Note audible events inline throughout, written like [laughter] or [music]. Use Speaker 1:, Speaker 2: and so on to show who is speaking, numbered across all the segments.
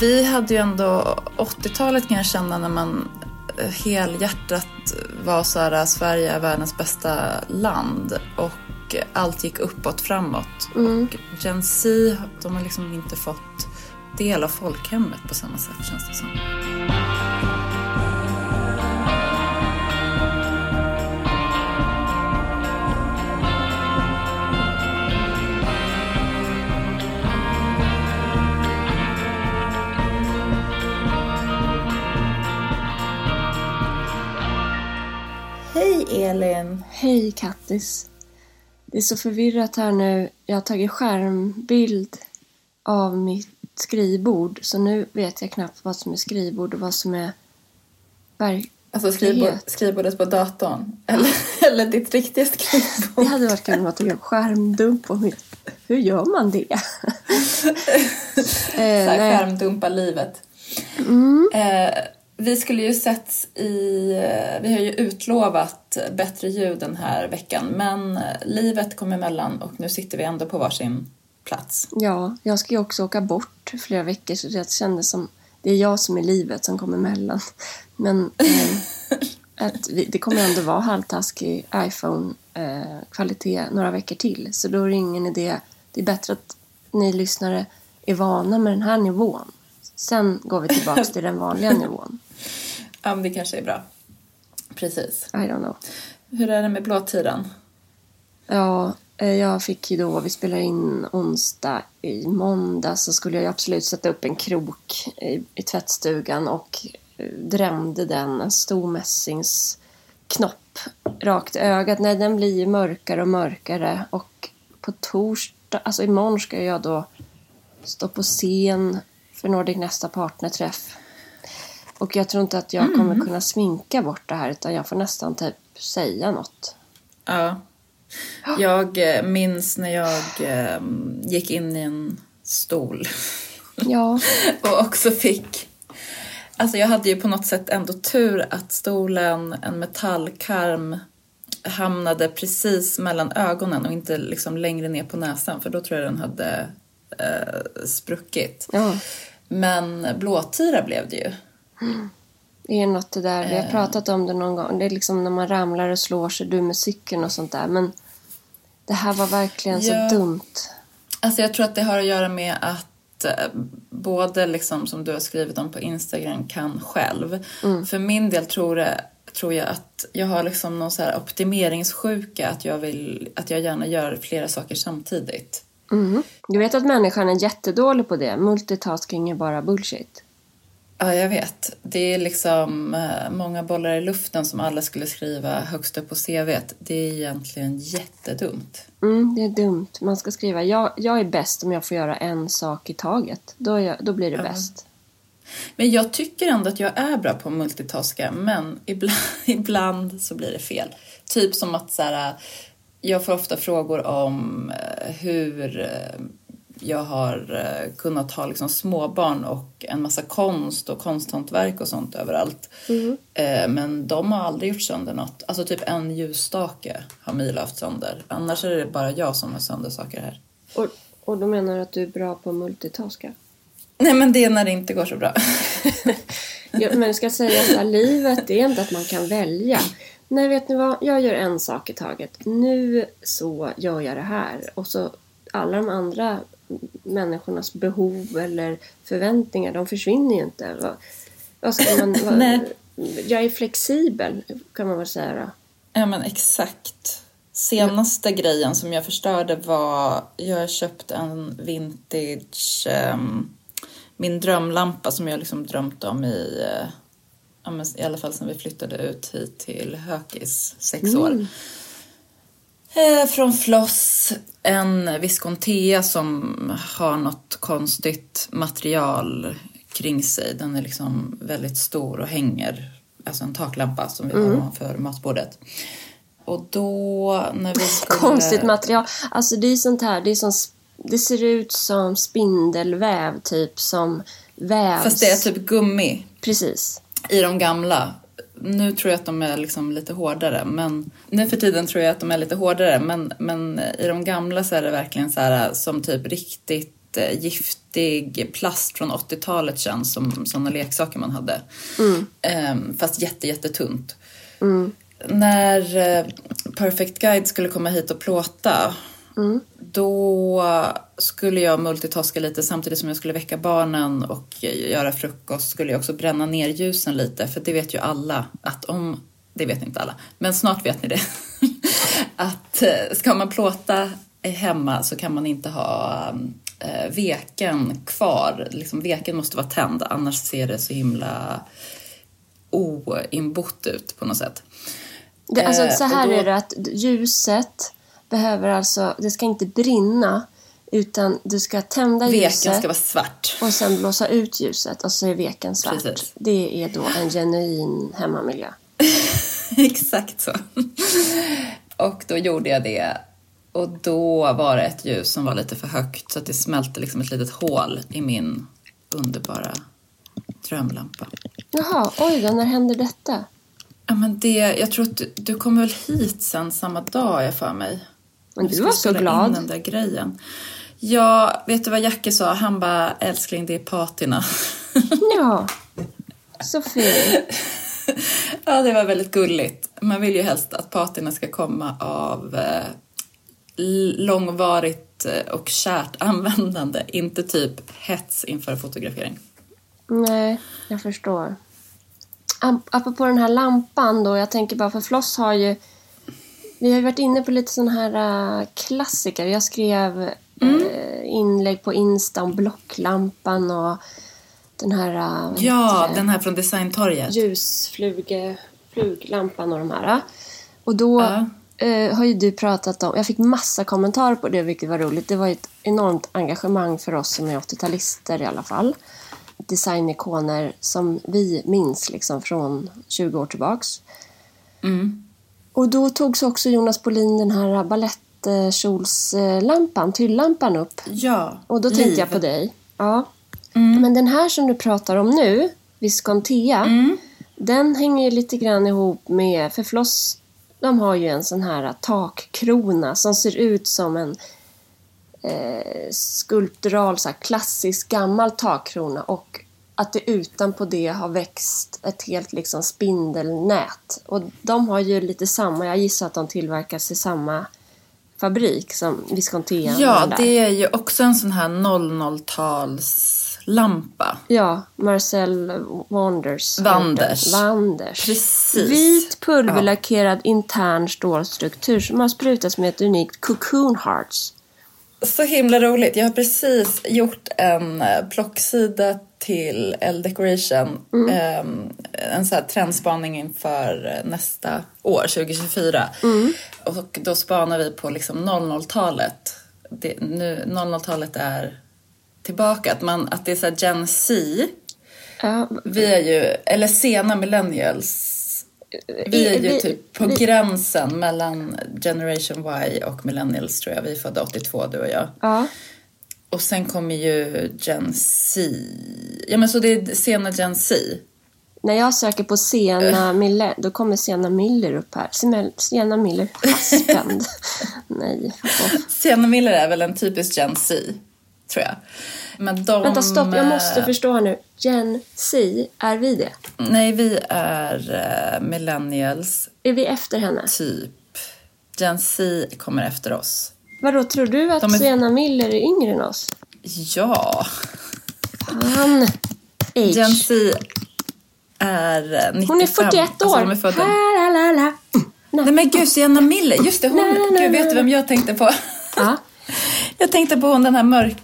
Speaker 1: Vi hade ju ändå 80-talet kan jag känna när man eh, helhjärtat var så här, Sverige är världens bästa land och allt gick uppåt framåt. Och Gen Z, de har liksom inte fått del av folkhemmet på samma sätt känns det som. Elin!
Speaker 2: Hej Kattis. Det är så förvirrat här nu. Jag har tagit skärmbild av mitt skrivbord. Så nu vet jag knappt vad som är skrivbord och vad som är verklighet.
Speaker 1: Alltså skrivbord, skrivbordet på datorn. [laughs] Eller, eller ditt riktiga skrivbord.
Speaker 2: Det hade varit kul om jag tog en skärmdump på mitt... Hur gör man det? [laughs] eh,
Speaker 1: skärmdumpa livet. Eh, vi skulle ju sett i... eh, Vi har ju utlovat bättre ljud den här veckan men eh, livet kom emellan och nu sitter vi ändå på varsin plats.
Speaker 2: Ja, jag ska ju också åka bort flera veckor så det kändes som det är jag som är livet som kommer emellan. [laughs] Men eh, att vi, det kommer ändå vara halvtaskig iPhone-kvalitet några veckor till. Så då är det ingen idé. Det är bättre att ni lyssnare är vana med den här nivån. Sen går vi tillbaka [laughs] till den vanliga nivån.
Speaker 1: Ja, men det kanske är bra. Precis.
Speaker 2: I don't know.
Speaker 1: Hur är det med blåtiran?
Speaker 2: Ja, eh, jag fick ju då, vi spelar in onsdag i måndag så skulle jag absolut sätta upp en krok i, i tvättstugan och eh, drämde den, en stor mässingsknopp rakt i ögat. Nej, den blir ju mörkare och mörkare och på torsdag, alltså imorgon ska jag då stå på scen för Nordic nästa partnerträff. Och jag tror inte att jag kommer kunna sminka bort det här utan jag får nästan typ säga något.
Speaker 1: Ja. Jag eh, minns när jag eh, gick in i en stol [laughs]
Speaker 2: Ja.
Speaker 1: och också fick... Alltså jag hade ju på något sätt ändå tur att stolen, en metallkarm, hamnade precis mellan ögonen och inte liksom längre ner på näsan för då tror jag den hade eh, spruckit.
Speaker 2: Ja,
Speaker 1: Men blåtira blev det ju.
Speaker 2: Det är något det där. Vi har pratat om det någon gång. Det är liksom när man ramlar och slår sig, du med cykeln och sånt där. Men det här var verkligen
Speaker 1: Ja.
Speaker 2: så dumt.
Speaker 1: Alltså jag tror att det har att göra med att eh, både liksom som du har skrivit om på Instagram kan själv. För min del tror, det, tror jag att jag har liksom någon så här optimeringssjuka att jag, vill, att jag gärna gör flera saker samtidigt.
Speaker 2: Mm. Du vet att människan är jättedålig på det. Multitasking är bara bullshit.
Speaker 1: Ja, jag vet. Det är liksom eh, många bollar i luften som alla skulle skriva högst upp på CVt. Det är egentligen jättedumt.
Speaker 2: Mm, det är dumt. Man ska skriva jag, jag är bäst om jag får göra en sak i taget. Då, jag, då blir det bäst.
Speaker 1: Men jag tycker ändå att jag är bra på att multitaska, men ibland, [laughs] ibland så blir det fel. Typ som att så här, jag får ofta frågor om eh, hur eh, jag har eh, kunnat ha liksom småbarn och en massa konst och konsthantverk och sånt överallt. Eh, Men de har aldrig gjort sönder något. Alltså typ en ljusstake har Mila haft sönder. Annars är det bara jag som har sönder saker här.
Speaker 2: Och, och då menar du att du är bra på att multitaska?
Speaker 1: Nej men det är när det inte går så bra. [laughs]
Speaker 2: Ja, men jag ska säga här, livet är inte att man kan välja. Nej, vet ni vad? Jag gör en sak i taget. Nu så gör jag det här. Och så alla de andra människornas behov eller förväntningar, de försvinner ju inte. Vad, vad ska man... [laughs] Vad, jag är flexibel, kan man väl säga då.
Speaker 1: Ja men exakt. Senaste grejen som jag förstörde var, jag har köpt en vintage, ehm, min drömlampa som jag liksom drömt om i, men i alla fall sen vi flyttade ut hit till Hökis, sex år. Eh, från Floss, en Viscontea som har något konstigt material kring sig. Den är liksom väldigt stor och hänger, alltså en taklampa som vi har ovanför matbordet. Och då när vi skulle...
Speaker 2: Konstigt material. Alltså det är sånt här, det är som... Det ser ut som spindelväv, typ som vävs.
Speaker 1: Fast det är typ gummi
Speaker 2: Precis.
Speaker 1: i de gamla. Nu tror jag att de är liksom lite hårdare, men nu för tiden tror jag att de är lite hårdare. Men, men i de gamla så är det verkligen så här som typ riktigt eh, giftig plast från 80-talet känns som sådana leksaker man hade. Ehm, fast jätte, jättetunt. När eh, Perfect Guide skulle komma hit och plåta då skulle jag multitaska lite samtidigt som jag skulle väcka barnen och göra frukost. Skulle jag också bränna ner ljusen lite för det vet ju alla att om, det vet inte alla, men snart vet ni det, [laughs] att eh, ska man plåta hemma så kan man inte ha eh, veken kvar, liksom veken måste vara tänd annars ser det så himla oinbott ut på något sätt.
Speaker 2: Det, alltså,
Speaker 1: Eh,
Speaker 2: så
Speaker 1: och
Speaker 2: här
Speaker 1: då-
Speaker 2: är det att ljuset behöver alltså, det ska inte brinna utan du ska tända
Speaker 1: Veken
Speaker 2: ljuset
Speaker 1: ska vara svart.
Speaker 2: och sen blåsa ut ljuset och så är veken svart.
Speaker 1: Precis.
Speaker 2: Det är då en genuin hemmamiljö. [laughs]
Speaker 1: Exakt så. Och då gjorde jag det. Och då var det ett ljus som var lite för högt så att det smälte liksom ett litet hål i min underbara drömlampa.
Speaker 2: Jaha, oj då, när hände detta?
Speaker 1: Ja, men det, jag tror att du, du kom väl hit sen samma dag, jag för mig.
Speaker 2: Men du var så glad.
Speaker 1: In den där grejen. Ja, vet du vad Jackie sa? Han bara, älskling, det är patina. [laughs]
Speaker 2: Ja, så fin.
Speaker 1: ja, det var väldigt gulligt. Man vill ju helst att patina ska komma av eh, långvarigt eh, och kärt användande, inte typ hets inför fotografering.
Speaker 2: Nej, jag förstår. Ap- Apropå den här lampan då, jag tänker bara för Floss har ju... Vi har ju varit inne på lite sådana här äh, klassiker. Jag skrev äh, inlägg på Insta om blocklampan och den här äh,
Speaker 1: Ja, den här från Designtorget.
Speaker 2: ljusfluglampan och de här. Och då eh, har ju du pratat om, jag fick massa kommentarer på det vilket var roligt. Det var ett enormt engagemang för oss som är 80-talister i alla fall. Designikoner som vi minns liksom från 20 år tillbaks.
Speaker 1: Mm.
Speaker 2: Och då togs också Jonas Bolin den här balettkjolslampan, tyllampan upp.
Speaker 1: Ja,
Speaker 2: Och då tänkte
Speaker 1: Liv.
Speaker 2: jag på dig. Ja. Men den här som du pratar om nu, Viscontea,
Speaker 1: Mm.
Speaker 2: den hänger ju lite grann ihop med, för Floss, de har ju en sån här takkrona som ser ut som en eh, skulptural, så klassisk gammal takkrona och att det utanpå det har växt ett helt liksom spindelnät. Och de har ju lite samma, jag gissar att de tillverkas i samma fabrik som Viscontea.
Speaker 1: Ja, det är ju också en sån här 00-talslampa.
Speaker 2: Ja, Marcel Wanders.
Speaker 1: Wanders.
Speaker 2: Wanders.
Speaker 1: Precis.
Speaker 2: Vit pulverlackerad intern stålstruktur som har sprutats med ett unikt cocoon hearts.
Speaker 1: Så himla roligt. Jag har precis gjort en eh, plocksida till L Decoration. Ehm, en sån här trendspaning inför nästa år, 2024. Och då spanar vi på liksom 00-talet. Det, nu, 00-talet är tillbaka. Att, man, att det är så här Gen Z.
Speaker 2: Ja,
Speaker 1: Vi är ju, eller sena millennials. Vi är ju
Speaker 2: Vi-
Speaker 1: typ på
Speaker 2: vi-
Speaker 1: gränsen mellan Generation Y och millennials tror jag. Vi är födda 82 du och jag.
Speaker 2: ja,
Speaker 1: Och sen kommer ju Gen Z. Ja men så det är sena Gen Z.
Speaker 2: när jag söker på Sena Miller, då kommer Sena Miller upp här. Sena- Miller Husband. [laughs] Nej, off.
Speaker 1: Sena Miller är väl en typisk Gen Z, tror jag. Men de...
Speaker 2: Vänta, stopp. Jag måste
Speaker 1: eh,
Speaker 2: förstå här nu. Gen Z, är vi det?
Speaker 1: Nej, vi är uh, millennials,
Speaker 2: Är vi efter henne?
Speaker 1: typ. Gen Z kommer efter oss.
Speaker 2: Vadå, tror du att
Speaker 1: De är-
Speaker 2: Sena Miller är yngre än oss?
Speaker 1: Ja,
Speaker 2: Han. Age.
Speaker 1: Gen Z är eh, 95.
Speaker 2: Hon är 41
Speaker 1: Alltså,
Speaker 2: år.
Speaker 1: de är födda...
Speaker 2: La, la, la.
Speaker 1: Nej men gud, Sienna Miller, just det, hon,
Speaker 2: Nej, nej,
Speaker 1: gud vet
Speaker 2: nej.
Speaker 1: du vem jag tänkte på?
Speaker 2: Ja. [laughs]
Speaker 1: Jag tänkte på hon den här mörk,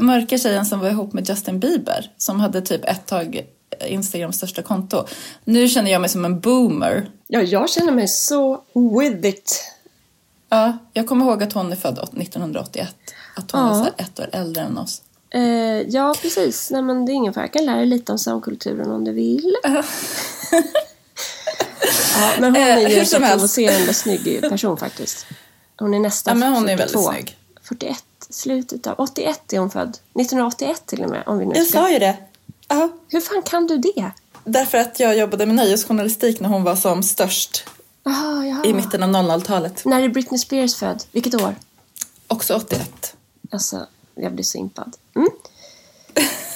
Speaker 1: mörka tjejen som var ihop med Justin Bieber. Som hade typ ett tag Instagrams största konto. Nu känner jag mig som en boomer.
Speaker 2: ja, jag känner mig så with it.
Speaker 1: Ja, jag kommer ihåg att hon är född 1981. Att hon
Speaker 2: Ja.
Speaker 1: var ett år äldre än oss.
Speaker 2: Eh, ja, precis. Nej, men det är ingen fara. Jag kan lära dig lite om samkulturen om du vill. ja, [laughs] men hon
Speaker 1: Eh,
Speaker 2: är ju
Speaker 1: hur
Speaker 2: en så provocerande snygg person faktiskt. Hon är nästan
Speaker 1: Ja, men hon är
Speaker 2: 42.
Speaker 1: väldigt snygg.
Speaker 2: 41, slutet av... 81 är hon född. 1981 till och med, om vi nu ska...
Speaker 1: ju det. Ja,
Speaker 2: Hur fan kan du det?
Speaker 1: därför att jag jobbade med nöjesjournalistik när hon var som störst.
Speaker 2: Jaha, jaha.
Speaker 1: I mitten av 00-talet.
Speaker 2: När är Britney Spears född? Vilket år?
Speaker 1: Också 81.
Speaker 2: Alltså, jag blir så impad. Mm.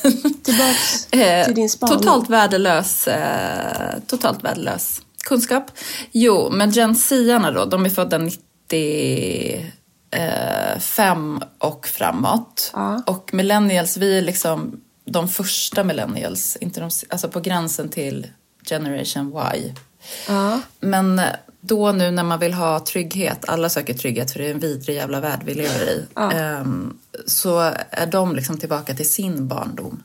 Speaker 2: [laughs] Tillbaks
Speaker 1: Eh,
Speaker 2: till din spaning.
Speaker 1: Totalt värdelös, eh, totalt värdelös kunskap. Jo, men Gen Z-arna då, de är födda 95 och framåt.
Speaker 2: Ja.
Speaker 1: Och millennials, vi är liksom de första millennials, inte de, alltså på gränsen till generation Y.
Speaker 2: Ja.
Speaker 1: Men då nu när man vill ha trygghet, alla söker trygghet för det är en vidrig jävla värld vi lever i.
Speaker 2: Ja.
Speaker 1: ehm, så är de liksom tillbaka till sin barndom.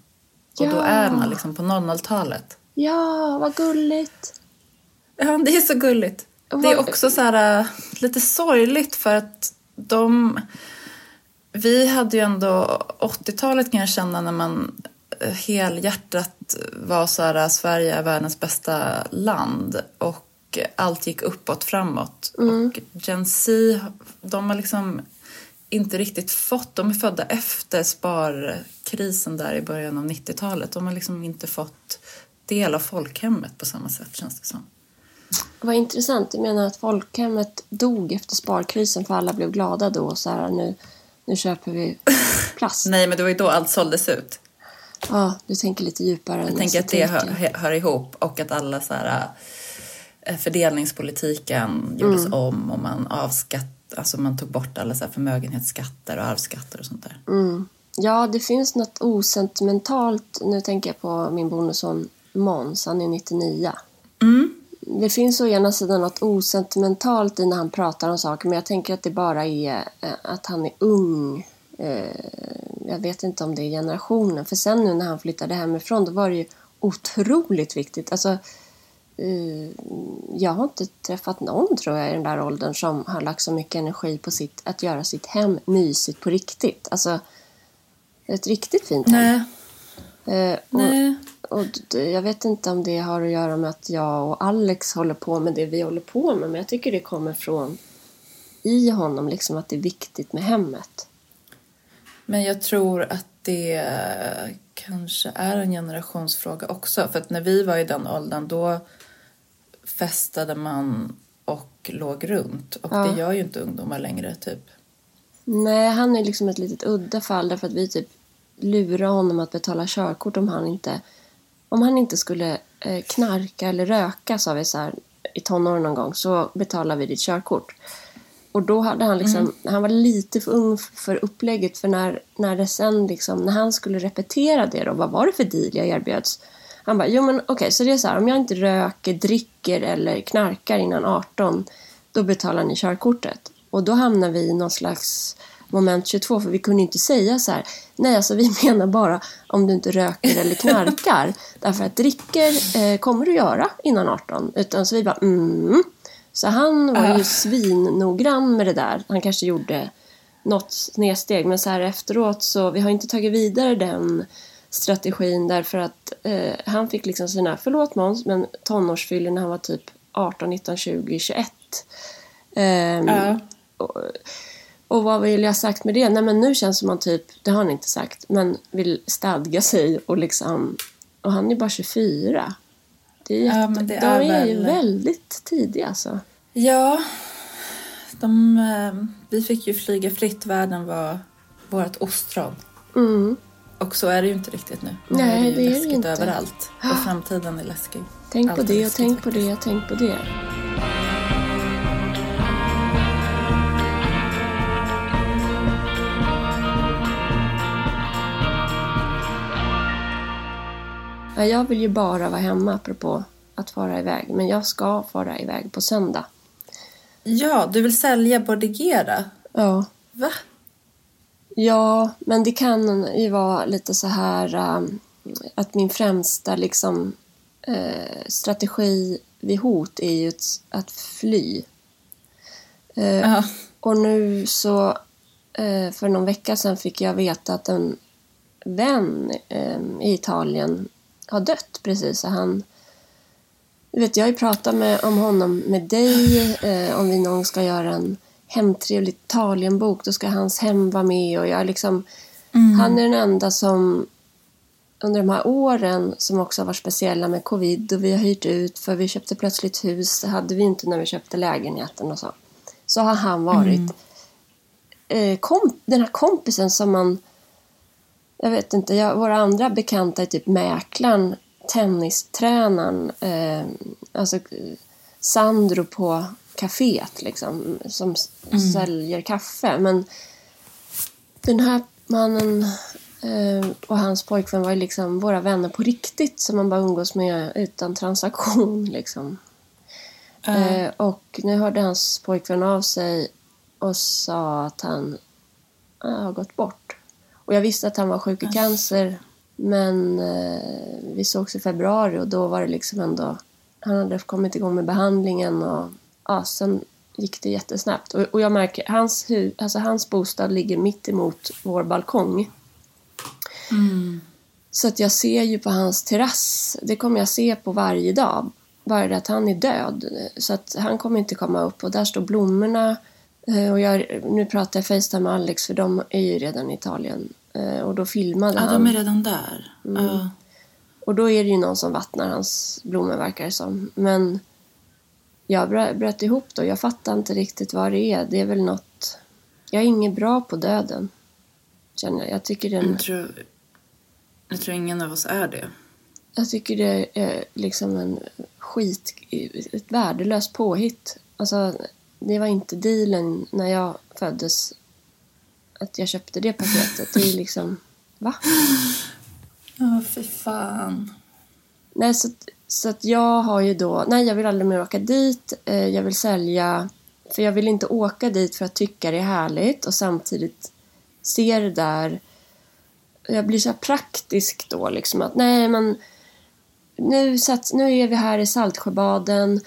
Speaker 1: Och då
Speaker 2: Ja.
Speaker 1: är man liksom på 00-talet.
Speaker 2: ja, vad gulligt.
Speaker 1: Ja, det är så gulligt.
Speaker 2: Och
Speaker 1: Det är
Speaker 2: vad-
Speaker 1: också så här äh, lite sorgligt för att de... Vi hade ju ändå 80-talet kan jag känna när man helhjärtat var så här Sverige är världens bästa land och allt gick uppåt framåt. Och Gen Z, de har liksom inte riktigt fått, de är födda efter sparkrisen där i början av 90-talet. De har liksom inte fått del av folkhemmet på samma sätt känns det som.
Speaker 2: Vad intressant. Du menar att folkhemmet dog efter sparkrisen för alla blev glada då och så här nu, nu köper vi plast. [laughs]
Speaker 1: Nej, men det var ju då allt såldes ut.
Speaker 2: Ja, du tänker lite djupare
Speaker 1: Jag tänker att det hör, hör ihop och att alla så här, eh, fördelningspolitiken gjordes om och man avskatt, alltså man tog bort alla så förmögenhetsskatter och arvsskatter och sånt där.
Speaker 2: Mm. Ja, det finns något osentimentalt. Nu tänker jag på min bonusson Måns, han är 99.
Speaker 1: Mm.
Speaker 2: Det finns å ena sidan något osentimentalt i när han pratar om saker men jag tänker att det bara är eh, att han är ung. Eh, Jag vet inte om det är generationen. För sen nu när han flyttade hemifrån då var det ju otroligt viktigt. Alltså, eh, jag har inte träffat någon tror jag i den där åldern som har lagt så mycket energi på sitt, att göra sitt hem mysigt på riktigt. Alltså ett riktigt fint hem.
Speaker 1: Nej,
Speaker 2: Eh, och,
Speaker 1: nej.
Speaker 2: och jag vet inte om det har att göra med att jag och Alex håller på med det vi håller på med. Men jag tycker det kommer från i honom, liksom att det är viktigt med hemmet.
Speaker 1: Men jag tror att det kanske är en generationsfråga också. För att när vi var i den åldern då festade man och låg runt. Och
Speaker 2: Ja.
Speaker 1: det gör ju inte ungdomar längre, typ.
Speaker 2: Nej, han är liksom ett litet udda fall därför att vi typ lurar honom att betala körkort om han inte, om han inte skulle eh, knarka eller röka, sa vi så här i tonåren någon gång, så betalar vi ditt körkort. Och då hade han liksom, han var lite för ung för upplägget för när, när det sen liksom, när han skulle repetera det då, vad var det för deal jag erbjöds? Han bara, jo men okej, så det är så här, om jag inte röker, dricker eller knarkar innan 18, då betalar ni körkortet. Och då hamnar vi i någon slags moment 22, för vi kunde inte säga så här, nej alltså vi [laughs] menar bara om du inte röker eller knarkar. [laughs] Därför att dricker eh, kommer du göra innan 18. Utan så vi bara, mm. Så han var ju svinnoggrann med det där. Han kanske gjorde något snedsteg, men så här efteråt så, vi har inte tagit vidare den strategin därför att eh, han fick liksom sina, förlåt Måns, men tonårsfyllor när han var typ 18, 19, 20, 21. Ehm,
Speaker 1: Ja.
Speaker 2: och, och vad vill jag sagt med det? Nej men nu känns det som man typ, det har han inte sagt, men vill stadga sig och liksom, och han är bara 24. Det är jätte,
Speaker 1: Ja, men det
Speaker 2: de
Speaker 1: är
Speaker 2: är ju
Speaker 1: väl-
Speaker 2: väldigt tidiga alltså.
Speaker 1: Ja, de, eh, vi fick ju flyga fritt. Världen var vårt ostron.
Speaker 2: Mm.
Speaker 1: Och så är det ju inte riktigt nu. Nu
Speaker 2: Nej,
Speaker 1: är det ju
Speaker 2: det är det inte.
Speaker 1: överallt. Och framtiden är läskig.
Speaker 2: Tänk
Speaker 1: Allt
Speaker 2: på det och tänk på det och tänk på det. Jag vill ju bara vara hemma apropå att fara iväg. Men jag ska fara iväg på söndag.
Speaker 1: Ja, du vill sälja Bordigera?
Speaker 2: Ja.
Speaker 1: Va?
Speaker 2: Ja, men det kan ju vara lite så här um, att min främsta liksom, eh, strategi vid hot är ju att, fly. Eh,
Speaker 1: Ja.
Speaker 2: Och nu så, eh, för någon vecka sedan fick jag veta att en vän eh, i Italien har dött precis. Så han, du vet, jag har ju pratat med, om honom med dig, eh, om vi någon gång ska göra en hemtrevlig Italienbok, då ska hans hem vara med och jag liksom, han är den enda som under de här åren som också har varit speciella med covid och vi har hyrt ut för vi köpte plötsligt hus, det hade vi inte när vi köpte lägenheten och så. Så har han varit eh, kom, den här kompisen som man jag vet inte, jag, våra andra bekanta är typ mäklaren, tennistränaren, eh, alltså Sandro på kaféet liksom, som mm. säljer kaffe. Men den här mannen eh, och hans pojkvän var ju liksom våra vänner på riktigt som man bara umgås med utan transaktion. [laughs] Liksom. Mm. Eh, och nu hörde hans pojkvän av sig och sa att han äh, har gått bort. Och jag visste att han var sjuk i cancer men eh, vi sågs i februari och då var det liksom ändå... Han hade kommit igång med behandlingen och ja, sen gick det jättesnabbt. Och, och jag märker, hans, hu, alltså hans bostad ligger mitt emot vår balkong. Mm. Så att jag ser ju på hans terrass, det kommer jag se på varje dag. Bara det att han är död. Så att han kommer inte komma upp och där står blommorna. Eh, och jag, nu pratar jag Facetime med Alex för de är ju redan i Italien. Eh, och då filmade
Speaker 1: ja,
Speaker 2: han.
Speaker 1: Ja, de är redan där. Mm. Uh.
Speaker 2: Och då är det ju någon som vattnar hans blommor verkar det som. Men jag bröt ihop då. Jag fattar inte riktigt vad det är. Det är väl något... Jag är inget bra på döden. Känner jag. Jag tycker den...
Speaker 1: Jag tror, jag tror ingen av oss är det.
Speaker 2: Jag tycker det är liksom en skit... Ett värdelöst påhitt. Alltså, det var inte dealen när jag föddes. Att jag köpte det paketet. Det är liksom... Va?
Speaker 1: Ja, oh, fy fan.
Speaker 2: Nej, så så att jag har ju då, nej jag vill aldrig mer åka dit, eh, jag vill sälja, för jag vill inte åka dit för att tycka det är härligt och samtidigt se det där. Jag blir så praktisk då liksom att nej men nu, sats, nu är vi här i Saltsjöbaden,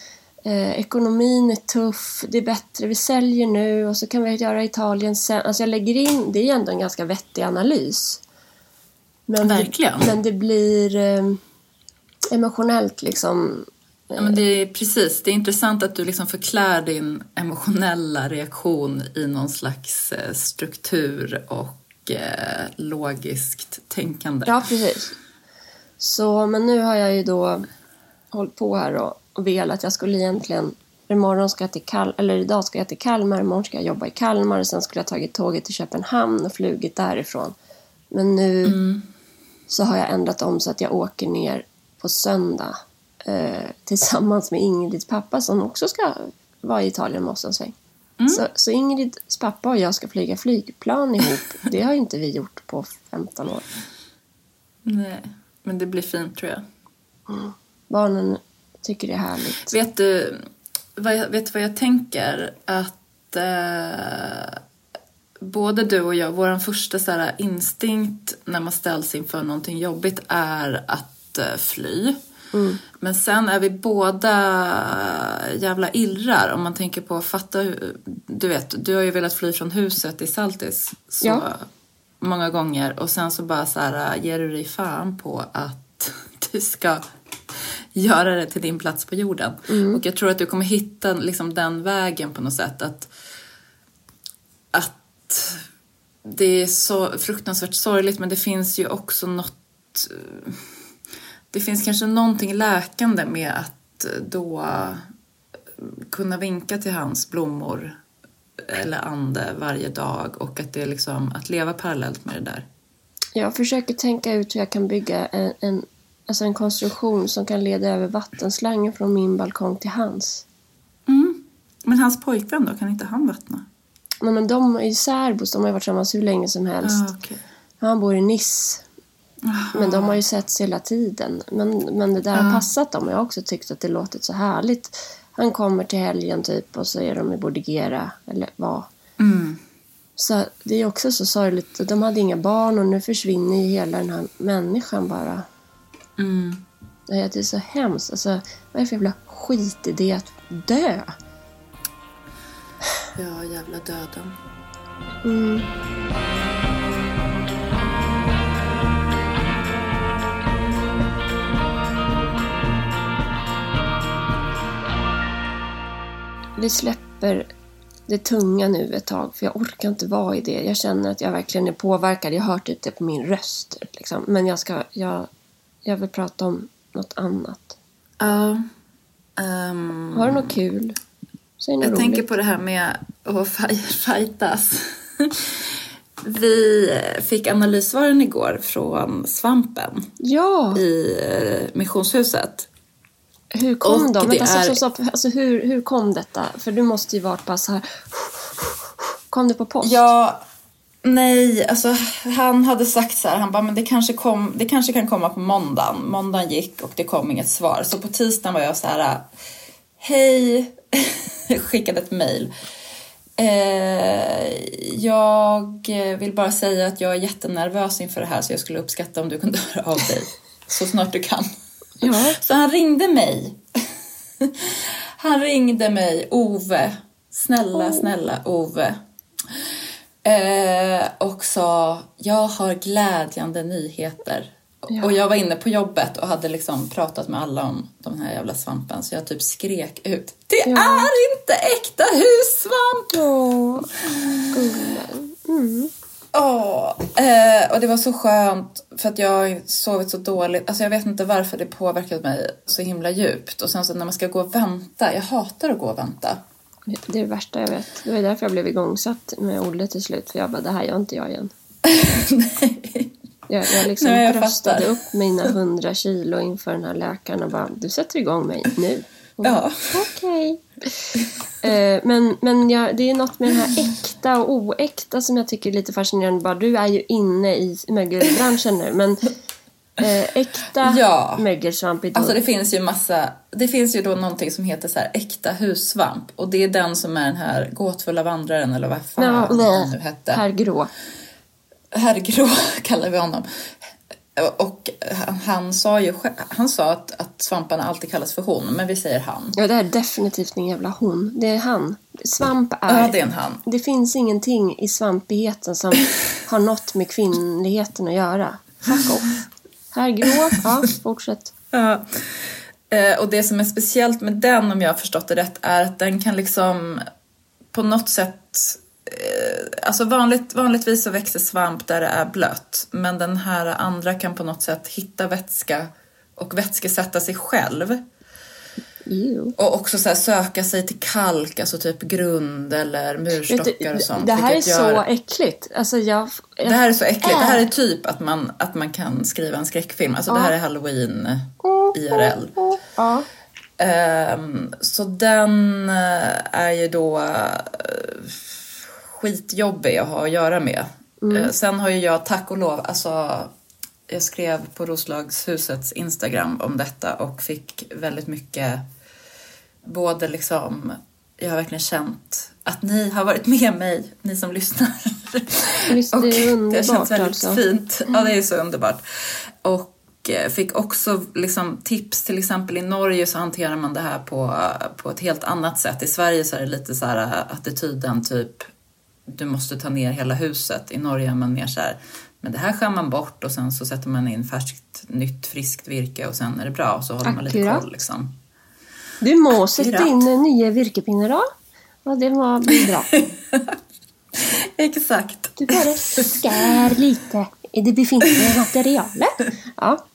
Speaker 2: eh, ekonomin är tuff, det är bättre, vi säljer nu och så kan vi göra Italien sen. Alltså jag lägger in, det är ändå en ganska vettig analys.
Speaker 1: Men Verkligen.
Speaker 2: Det, men det blir eh, emotionellt liksom.
Speaker 1: Ja, men det är precis, det är intressant att du liksom förklär din emotionella reaktion i någon slags eh, struktur och eh, logiskt tänkande.
Speaker 2: Ja, precis. Så, men nu har jag ju då hållit på här och, och velat. Jag skulle egentligen Imorgon ska jag till Kal eller idag ska jag till Kalmar, imorgon ska jag jobba i Kalmar och sen skulle jag tagit tåget till Köpenhamn och flugit därifrån. Men nu mm. så har jag ändrat om så att jag åker ner på söndag eh, tillsammans med Ingrids pappa som också ska vara i Italien med oss en sväng. Mm. Så, så Ingrids pappa och jag ska flyga flygplan ihop. [laughs] Det har inte vi gjort på 15 år.
Speaker 1: Nej, men det blir fint tror jag.
Speaker 2: Mm. Barnen tycker det är härligt.
Speaker 1: Vet du vad jag, vet vad jag tänker? Att eh, både du och jag, vår första så här, instinkt när man ställs inför någonting jobbigt är att Eh, fly. Mm. Men sen är vi båda jävla irrar om man tänker på, fatta du vet, du har ju velat fly från huset i Saltis så ja. många gånger och sen så bara så här ger du dig fan på att [laughs] du ska göra det till din plats på jorden. Mm. Och jag tror att du kommer hitta liksom den vägen på något sätt att, att det är så fruktansvärt sorgligt men det finns ju också något det finns kanske någonting läkande med att då kunna vinka till hans blommor eller ande varje dag och att det är liksom att leva parallellt med det där.
Speaker 2: Jag försöker tänka ut hur jag kan bygga en, en, alltså en konstruktion som kan leda över vattenslangen från min balkong till hans.
Speaker 1: Mm. Men hans pojkvän då, kan inte han vattna?
Speaker 2: Men, men de är ju särbos, de har varit tillsammans hur länge som helst.
Speaker 1: Ah, okay.
Speaker 2: Han bor i Nice men de har ju setts hela tiden. Men, men det där har passat dem. Jag har också tyckt att det låtit så härligt. Han kommer till helgen typ och så är de i Bordigera eller vad.
Speaker 1: Mm.
Speaker 2: Så det är också så sorgligt. De hade inga barn och nu försvinner ju hela den här människan bara.
Speaker 1: Mm.
Speaker 2: Det är så hemskt. Alltså, vad är det för jävla skitidé att dö?
Speaker 1: Ja, jävla döden.
Speaker 2: Mm. vi släpper det tunga nu ett tag för jag orkar inte vara i det. Jag känner att jag verkligen är påverkad. Jag har hört det på min röst. Liksom. Men jag, ska, jag, jag vill prata om något annat.
Speaker 1: Ja. Um,
Speaker 2: har du något kul? Säg något
Speaker 1: jag
Speaker 2: roligt.
Speaker 1: tänker på det här med att fightas. [laughs] Vi fick analyssvaren igår från svampen
Speaker 2: Ja,
Speaker 1: i eh, missionshuset.
Speaker 2: hur kom
Speaker 1: och
Speaker 2: de?
Speaker 1: det
Speaker 2: stopp,
Speaker 1: är-
Speaker 2: stopp, stopp. Alltså, hur, hur kom detta? För du måste ju varit bara så här... Kom det på post?
Speaker 1: Ja, nej, alltså han hade sagt så här, han bara, men det kanske, kom, det kanske kan komma på måndagen. Måndagen gick och det kom inget svar. Så på tisdagen var jag så här, hej, [laughs] skickade ett mejl. Eh, jag vill bara säga att jag är jättenervös inför det här så jag skulle uppskatta om du kunde [laughs] höra av dig så snart du kan.
Speaker 2: Ja. [laughs]
Speaker 1: Så han ringde mig. Han ringde mig, Ove. Snälla, snälla Ove. Eh, och sa, jag har glädjande nyheter.
Speaker 2: Ja.
Speaker 1: Och jag var inne på jobbet och hade liksom pratat med alla om den här jävla svampen så jag typ skrek ut. Det
Speaker 2: Ja.
Speaker 1: är inte äkta hussvamp!
Speaker 2: Åh. Mm.
Speaker 1: Åh, eh, och det var så skönt för att jag har sovit så dåligt. Alltså jag vet inte varför det påverkat mig så himla djupt. Och sen så när man ska gå och vänta, jag hatar att gå och vänta.
Speaker 2: Det är det värsta jag vet. Det var därför jag blev igångsatt med Olle till slut. För jag bara, det här gör inte jag igen. [laughs]
Speaker 1: Nej.
Speaker 2: Jag, jag liksom
Speaker 1: Nej, jag
Speaker 2: bröstade
Speaker 1: fattar.
Speaker 2: upp mina hundra kilo inför den här läkaren och bara, du sätter igång mig nu.
Speaker 1: Ja.
Speaker 2: Okej. Eh, men men jag, det är något med den här äkta och oäkta som jag tycker är lite fascinerande. Bara, du är ju inne i mögelbranschen nu, men eh, äkta [laughs]
Speaker 1: Ja.
Speaker 2: mögelsvamp då...
Speaker 1: Alltså det finns ju massa, det finns ju då någonting som heter så här äkta hussvamp. Och det är den som är den här gåtfulla vandraren eller vad fan
Speaker 2: Ja,
Speaker 1: den nu hette.
Speaker 2: Herr Grå.
Speaker 1: Herr Grå [laughs] kallar vi honom. Och han, han sa ju han sa att, att svamparna alltid kallas för hon, men vi säger han.
Speaker 2: Ja, det är definitivt en jävla hon. Det är han. Svamp är...
Speaker 1: Ja, det är en han.
Speaker 2: Det finns ingenting i svampigheten som [laughs] har något med kvinnligheten att göra. Fuck off. Herr Grå, [laughs] ja, fortsätt.
Speaker 1: Ja. Eh, och det som är speciellt med den, om jag har förstått det rätt, är att den kan liksom på något sätt... Eh, alltså vanligt, vanligtvis så växer svamp där det är blött, men den här andra kan på något sätt hitta vätska och vätskesätta sig själv.
Speaker 2: Ew.
Speaker 1: Och också så här söka sig till kalk, alltså typ grund eller murstockar och sånt.
Speaker 2: det här är
Speaker 1: vilket
Speaker 2: så
Speaker 1: gör-
Speaker 2: äckligt. Alltså jag...
Speaker 1: Det här är så äckligt. Det här är
Speaker 2: Äh.
Speaker 1: typ att man, att man kan skriva en skräckfilm. Alltså det
Speaker 2: Ja.
Speaker 1: här är halloween IRL.
Speaker 2: Ja.
Speaker 1: Ehm, så den eh, är ju då uh, skitjobbig att ha att göra med. Eh, sen har ju jag tack och lov, alltså jag skrev på Roslagshusets Instagram om detta och fick väldigt mycket, både liksom, jag har verkligen känt att ni har varit med mig, ni som lyssnar.
Speaker 2: Visst, det är
Speaker 1: och det har
Speaker 2: underbart
Speaker 1: känts väldigt
Speaker 2: alltså.
Speaker 1: fint. Ja, det är så underbart. Och eh, fick också liksom tips, till exempel i Norge så hanterar man det här på, på ett helt annat sätt. I Sverige så är det lite så här eh, attityden typ du måste ta ner hela huset. I Norge är man mer så här, men det här skär man bort och sen så sätter man in färskt, nytt, friskt virke och sen är det bra och så håller man lite
Speaker 2: Akkurat.
Speaker 1: koll liksom.
Speaker 2: Du må
Speaker 1: Akkurat.
Speaker 2: in nya virkepinnar då. Ja, det var blir bra. [laughs]
Speaker 1: Exakt.
Speaker 2: Du bara skär lite i det befintliga materialet. Ja.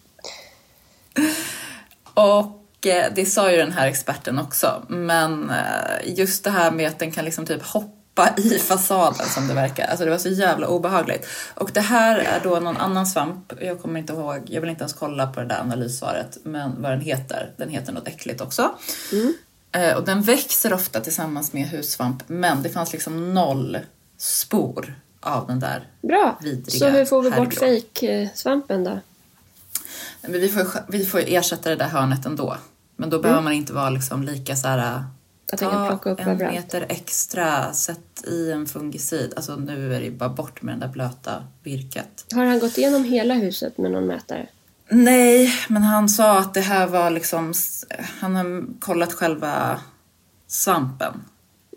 Speaker 1: Och eh, det sa ju den här experten också. Men eh, just det här med att den kan liksom typ hoppa i fasaden som det verkar. Alltså det var så jävla obehagligt. Och det här är då någon annan svamp. Jag kommer inte ihåg, jag vill inte ens kolla på det där analyssvaret. Men vad den heter. Den heter något äckligt också. Eh, och den växer ofta tillsammans med hussvamp. Men det fanns liksom noll spor av den där
Speaker 2: Bra.
Speaker 1: Vidriga
Speaker 2: Så hur får vi bort fejksvampen då?
Speaker 1: Men vi får, vi får ersätta det där hörnet ändå. Men då behöver man inte vara liksom lika så här...
Speaker 2: Att kan plocka upp
Speaker 1: en
Speaker 2: överallt.
Speaker 1: meter extra, sätt i en fungicid. Alltså nu är det bara bort med den där blöta virket.
Speaker 2: Har han gått igenom hela huset med någon mätare?
Speaker 1: Nej, men han sa att det här var liksom... Han har kollat själva svampen.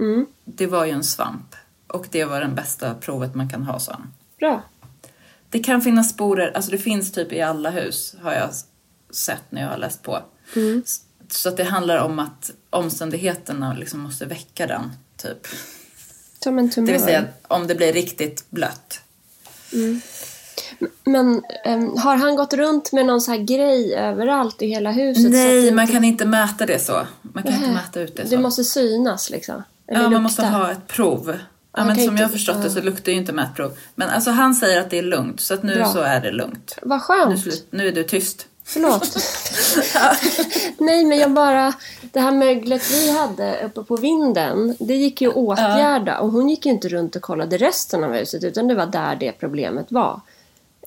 Speaker 2: Mm.
Speaker 1: Det var ju en svamp. Och det var den bästa provet man kan ha, sa han.
Speaker 2: Bra.
Speaker 1: Det kan finnas sporer, alltså det finns typ i alla hus har jag sett när jag har läst på. S- Så att det handlar om att omständigheterna liksom måste väcka den, typ.
Speaker 2: Som en tumör.
Speaker 1: Det vill säga om det blir riktigt blött.
Speaker 2: Men ehm, har han gått runt med någon så här grej överallt i hela huset?
Speaker 1: Nej, man
Speaker 2: inte-
Speaker 1: kan inte mäta det så. Man kan inte
Speaker 2: Nähä.
Speaker 1: mäta ut det så.
Speaker 2: Det måste synas liksom? Eller
Speaker 1: ja, man
Speaker 2: lukta?
Speaker 1: måste ha ett prov. Ja, men som
Speaker 2: inte-
Speaker 1: jag har förstått det så luktar ju inte mätprov. Men alltså han säger att det är lugnt, så att nu
Speaker 2: Bra.
Speaker 1: så är det lugnt.
Speaker 2: Vad
Speaker 1: Nu,
Speaker 2: skönt.
Speaker 1: slut, nu är du tyst.
Speaker 2: Förlåt. [laughs] Nej, men jag bara... Det här möglet vi hade uppe på vinden, det gick ju att åtgärda. Och hon gick ju inte runt och kollade resten av huset, utan det var där det problemet var.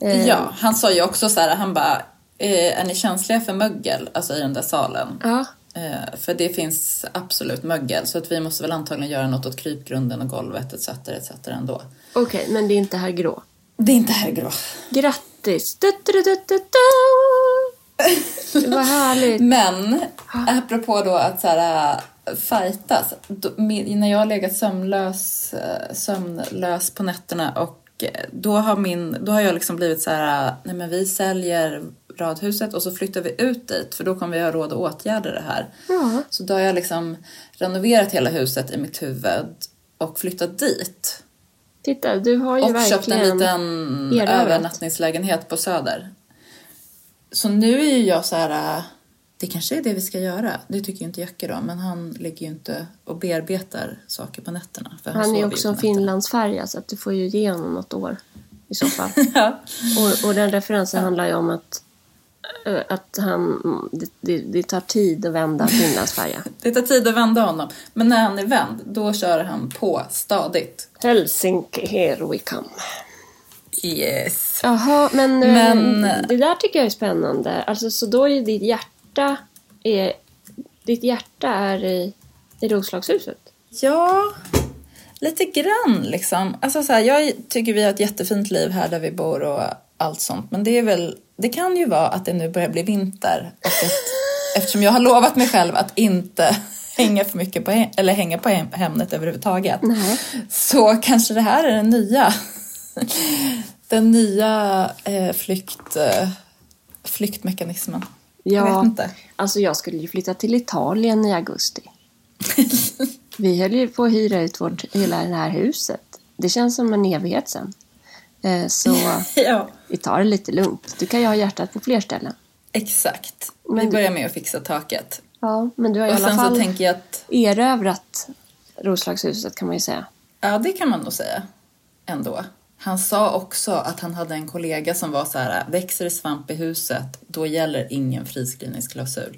Speaker 2: Eh,
Speaker 1: Ja, han sa ju också så här, han bara, eh, är ni känsliga för mögel, alltså i den där salen?
Speaker 2: Ja,
Speaker 1: Eh, för det finns absolut mögel, så att vi måste väl antagligen göra något åt krypgrunden och golvet etc. etc. ändå.
Speaker 2: okej, men det är inte här grå.
Speaker 1: Det är inte här grå.
Speaker 2: Grattis! Du, du, du. Vad härligt.
Speaker 1: Men apropå då att så här, äh, fightas. Då, med, när jag har legat sömnlös, äh, sömnlös på nätterna och äh, då har, min, då har jag liksom blivit så här, nej men vi säljer radhuset och så flyttar vi ut dit för då kommer vi ha råd att åtgärda det här.
Speaker 2: Ja.
Speaker 1: Så då har jag liksom renoverat hela huset i mitt huvud och flyttat dit.
Speaker 2: Titta, du har ju
Speaker 1: Och
Speaker 2: verkligen...
Speaker 1: köpt en liten
Speaker 2: erövrat.
Speaker 1: övernattningslägenhet på Söder. Så nu är ju jag så här... äh, Det kanske är det vi ska göra. Det tycker ju inte Jacke då. Men han ligger ju inte och bearbetar saker på nätterna. Han,
Speaker 2: Han är också en finlandsfärja så att du får ju ge honom något år i så fall. [laughs]
Speaker 1: Ja.
Speaker 2: och, och den referensen handlar ju om att, eh, att han, det, det, det tar tid att vända [laughs] finlandsfärja.
Speaker 1: Det tar tid att vända honom. Men när han är vänd, då kör han på stadigt.
Speaker 2: Helsinki, here we come.
Speaker 1: Yes.
Speaker 2: Jaha, men, eh,
Speaker 1: Men-
Speaker 2: det där tycker jag är spännande. Alltså, så då är ditt hjärta, är, ditt hjärta är i, i Roslagshuset?
Speaker 1: Ja, lite grann liksom. Alltså så här, jag tycker vi har ett jättefint liv här där vi bor och allt sånt. Men det är väl, det kan ju vara att det nu börjar bli vinter. Och att, [laughs] eftersom jag har lovat mig själv att inte hänga för mycket på, eller hänga på hem- Hemnet överhuvudtaget.
Speaker 2: Nej.
Speaker 1: Så kanske det här är den nya, den nya eh, flykt, eh, flyktmekanismen. Jag
Speaker 2: Ja,
Speaker 1: vet inte.
Speaker 2: alltså jag skulle ju flytta till Italien i augusti. [laughs] Vi höll ju på att hyra ut vårt, hela det här huset. Det känns som en evighet sen. Eh, Så [laughs]
Speaker 1: Ja,
Speaker 2: vi tar det lite lugnt. Du kan ju ha hjärtat på fler ställen.
Speaker 1: exakt.
Speaker 2: Men
Speaker 1: vi börjar med att fixa taket.
Speaker 2: Ja, men du har i
Speaker 1: Och
Speaker 2: alla fall
Speaker 1: så tänker jag att
Speaker 2: erövrat Roslagshuset kan man ju säga.
Speaker 1: Ja, det kan man nog säga ändå. Han sa också att han hade en kollega som var så här, växer det svamp i huset, då gäller ingen friskrivningsklausul.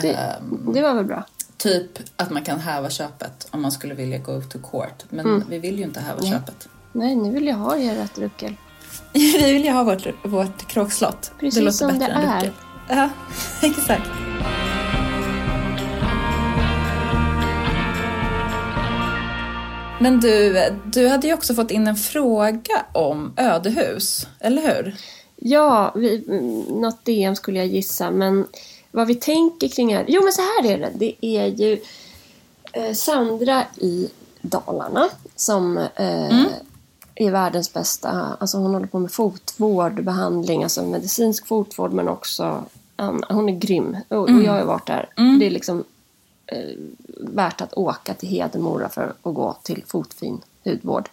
Speaker 2: Det,
Speaker 1: Ehm,
Speaker 2: det var väl bra.
Speaker 1: typ att man kan häva köpet om man skulle vilja go to court. Men
Speaker 2: Mm.
Speaker 1: vi vill ju inte häva köpet.
Speaker 2: Nej, nu vill jag ha ert ruckel. [laughs]
Speaker 1: vi vill ju ha vårt, vårt kråkslott.
Speaker 2: Precis
Speaker 1: det låter
Speaker 2: som
Speaker 1: bättre
Speaker 2: det är.
Speaker 1: Ja, [laughs] exakt. Men du, du hade ju också fått in en fråga om ödehus, eller hur?
Speaker 2: Ja, vi, mm, något DM skulle jag gissa, men vad vi tänker kring är... Jo, men så här är det. Det är ju eh, Sandra i Dalarna som eh, är världens bästa... Alltså hon håller på med fotvård, behandling, alltså medicinsk fotvård, men också... hon är grym. Och, och jag har varit där. Det är liksom eh, värt att åka till Hedemora för att gå till fotfin hudvård.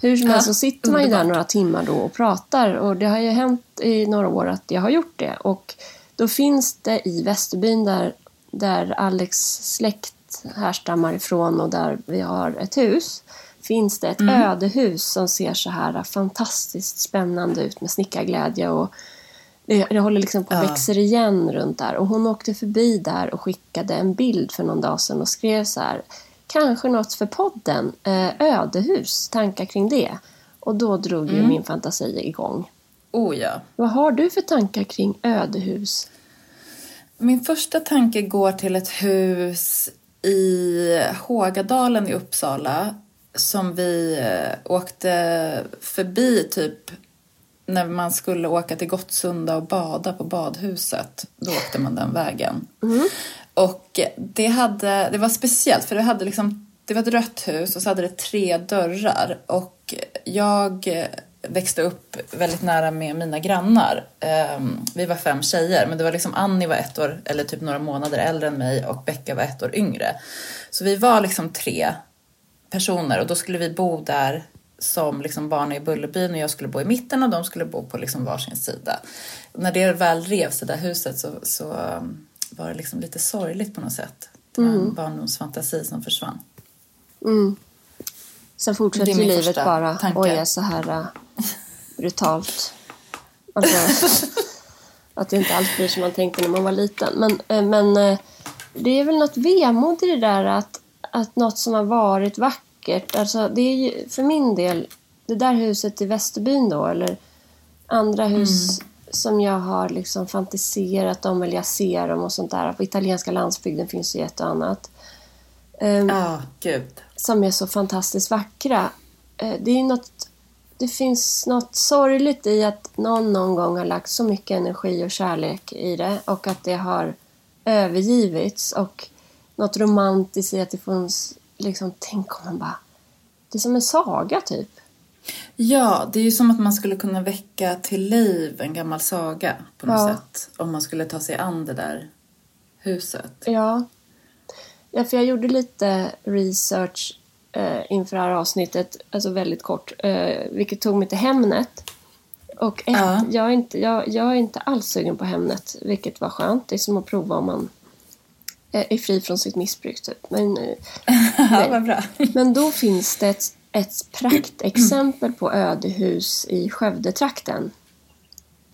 Speaker 2: Hur som
Speaker 1: Ja,
Speaker 2: helst så sitter man ju där några timmar då och pratar och det har ju hänt i några år att jag har gjort det. Och då finns det i Västerbyn där, där Alex släkt härstammar ifrån och där vi har ett hus finns det ett ödehus som ser så här fantastiskt spännande ut med snickarglädje och det, det håller liksom på att
Speaker 1: Ja.
Speaker 2: växer igen runt där. Och hon åkte förbi där och skickade en bild för någon dag sedan och skrev så här. Kanske något för podden. Eh, ödehus, tankar kring det. Och då drog ju min fantasi igång.
Speaker 1: Oh ja.
Speaker 2: Vad har du för tankar kring ödehus?
Speaker 1: Min första tanke går till ett hus i Hågadalen i Uppsala som vi eh, åkte förbi typ när man skulle åka till Gottsunda och bada på badhuset. Då åkte man den vägen. Och det, hade, det var speciellt för det, hade liksom, det var ett rött hus och så hade det tre dörrar. Och jag växte upp väldigt nära med mina grannar. Ehm, Vi var fem tjejer, men det var liksom Annie var ett år, eller typ några månader äldre än mig och Becka var ett år yngre. Så vi var liksom tre personer och då skulle vi bo där som liksom barn i Bullerbyn och jag skulle bo i mitten och de skulle bo på liksom varsin sida. När det väl revs det där huset så, så um, var det liksom lite sorgligt på något sätt. Det var en barndomsfantasi som försvann.
Speaker 2: Mm. Sen fortsätter livet bara
Speaker 1: tanke.
Speaker 2: och är så här äh, brutalt. Alltså, [laughs] att det inte alls blir som man tänkte när man var liten. Men, eh, men eh, det är väl något vemod i det där att, att något som har varit vackert. Alltså, det är ju, för min del, det där huset i Västerbyn då, eller andra hus som jag har liksom fantiserat om, eller jag ser dem och sånt där. På italienska landsbygden finns det ju ett och annat. Ehm,
Speaker 1: Ja, gud.
Speaker 2: som är så fantastiskt vackra. Eh, Det, är något, det finns något sorgligt i att någon någon gång har lagt så mycket energi och kärlek i det och att det har övergivits. Och något romantiskt i att det finns, liksom, tänk om man bara... Det är som en saga typ.
Speaker 1: Ja, det är ju som att man skulle kunna väcka till liv en gammal saga på något
Speaker 2: Ja.
Speaker 1: sätt. Om man skulle ta sig an det där huset.
Speaker 2: Ja. ja, för jag gjorde lite research eh, inför det här avsnittet, alltså väldigt kort, eh, vilket tog mig till Hemnet. Och ett,
Speaker 1: Ja.
Speaker 2: jag, är inte, jag, jag är inte alls sugen på Hemnet, vilket var skönt. Det är som att prova om man är fri från sitt missbruk. Typ. Men, eh, [laughs]
Speaker 1: Ja,
Speaker 2: men då finns det ett, ett praktexempel på ödehus i Skövdetrakten.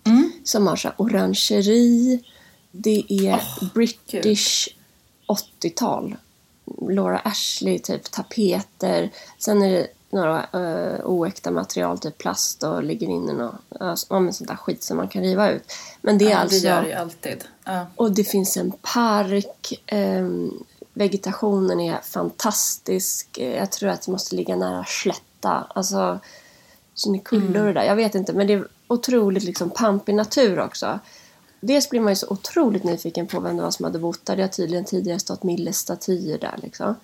Speaker 1: Mm.
Speaker 2: Som har så här orangeri. Det är
Speaker 1: Åh,
Speaker 2: British 80-tal. Laura Ashley, typ tapeter. Sen är det några uh, oäkta material, typ plast och ligger inne något, uh, sånt där skit som man kan riva ut. Men det är
Speaker 1: ja,
Speaker 2: alltså...
Speaker 1: Det gör det ju alltid. Ja.
Speaker 2: Och det finns en park. ehm, vegetationen är fantastisk. Eh, Jag tror att det måste ligga nära slätta. Alltså, Kinnekulle och det där. Jag vet inte, men det är otroligt liksom pampig natur också. Dels blir man ju så otroligt nyfiken på vem det var som hade bott där. Det har tydligen tidigare stått Milles statyer där liksom.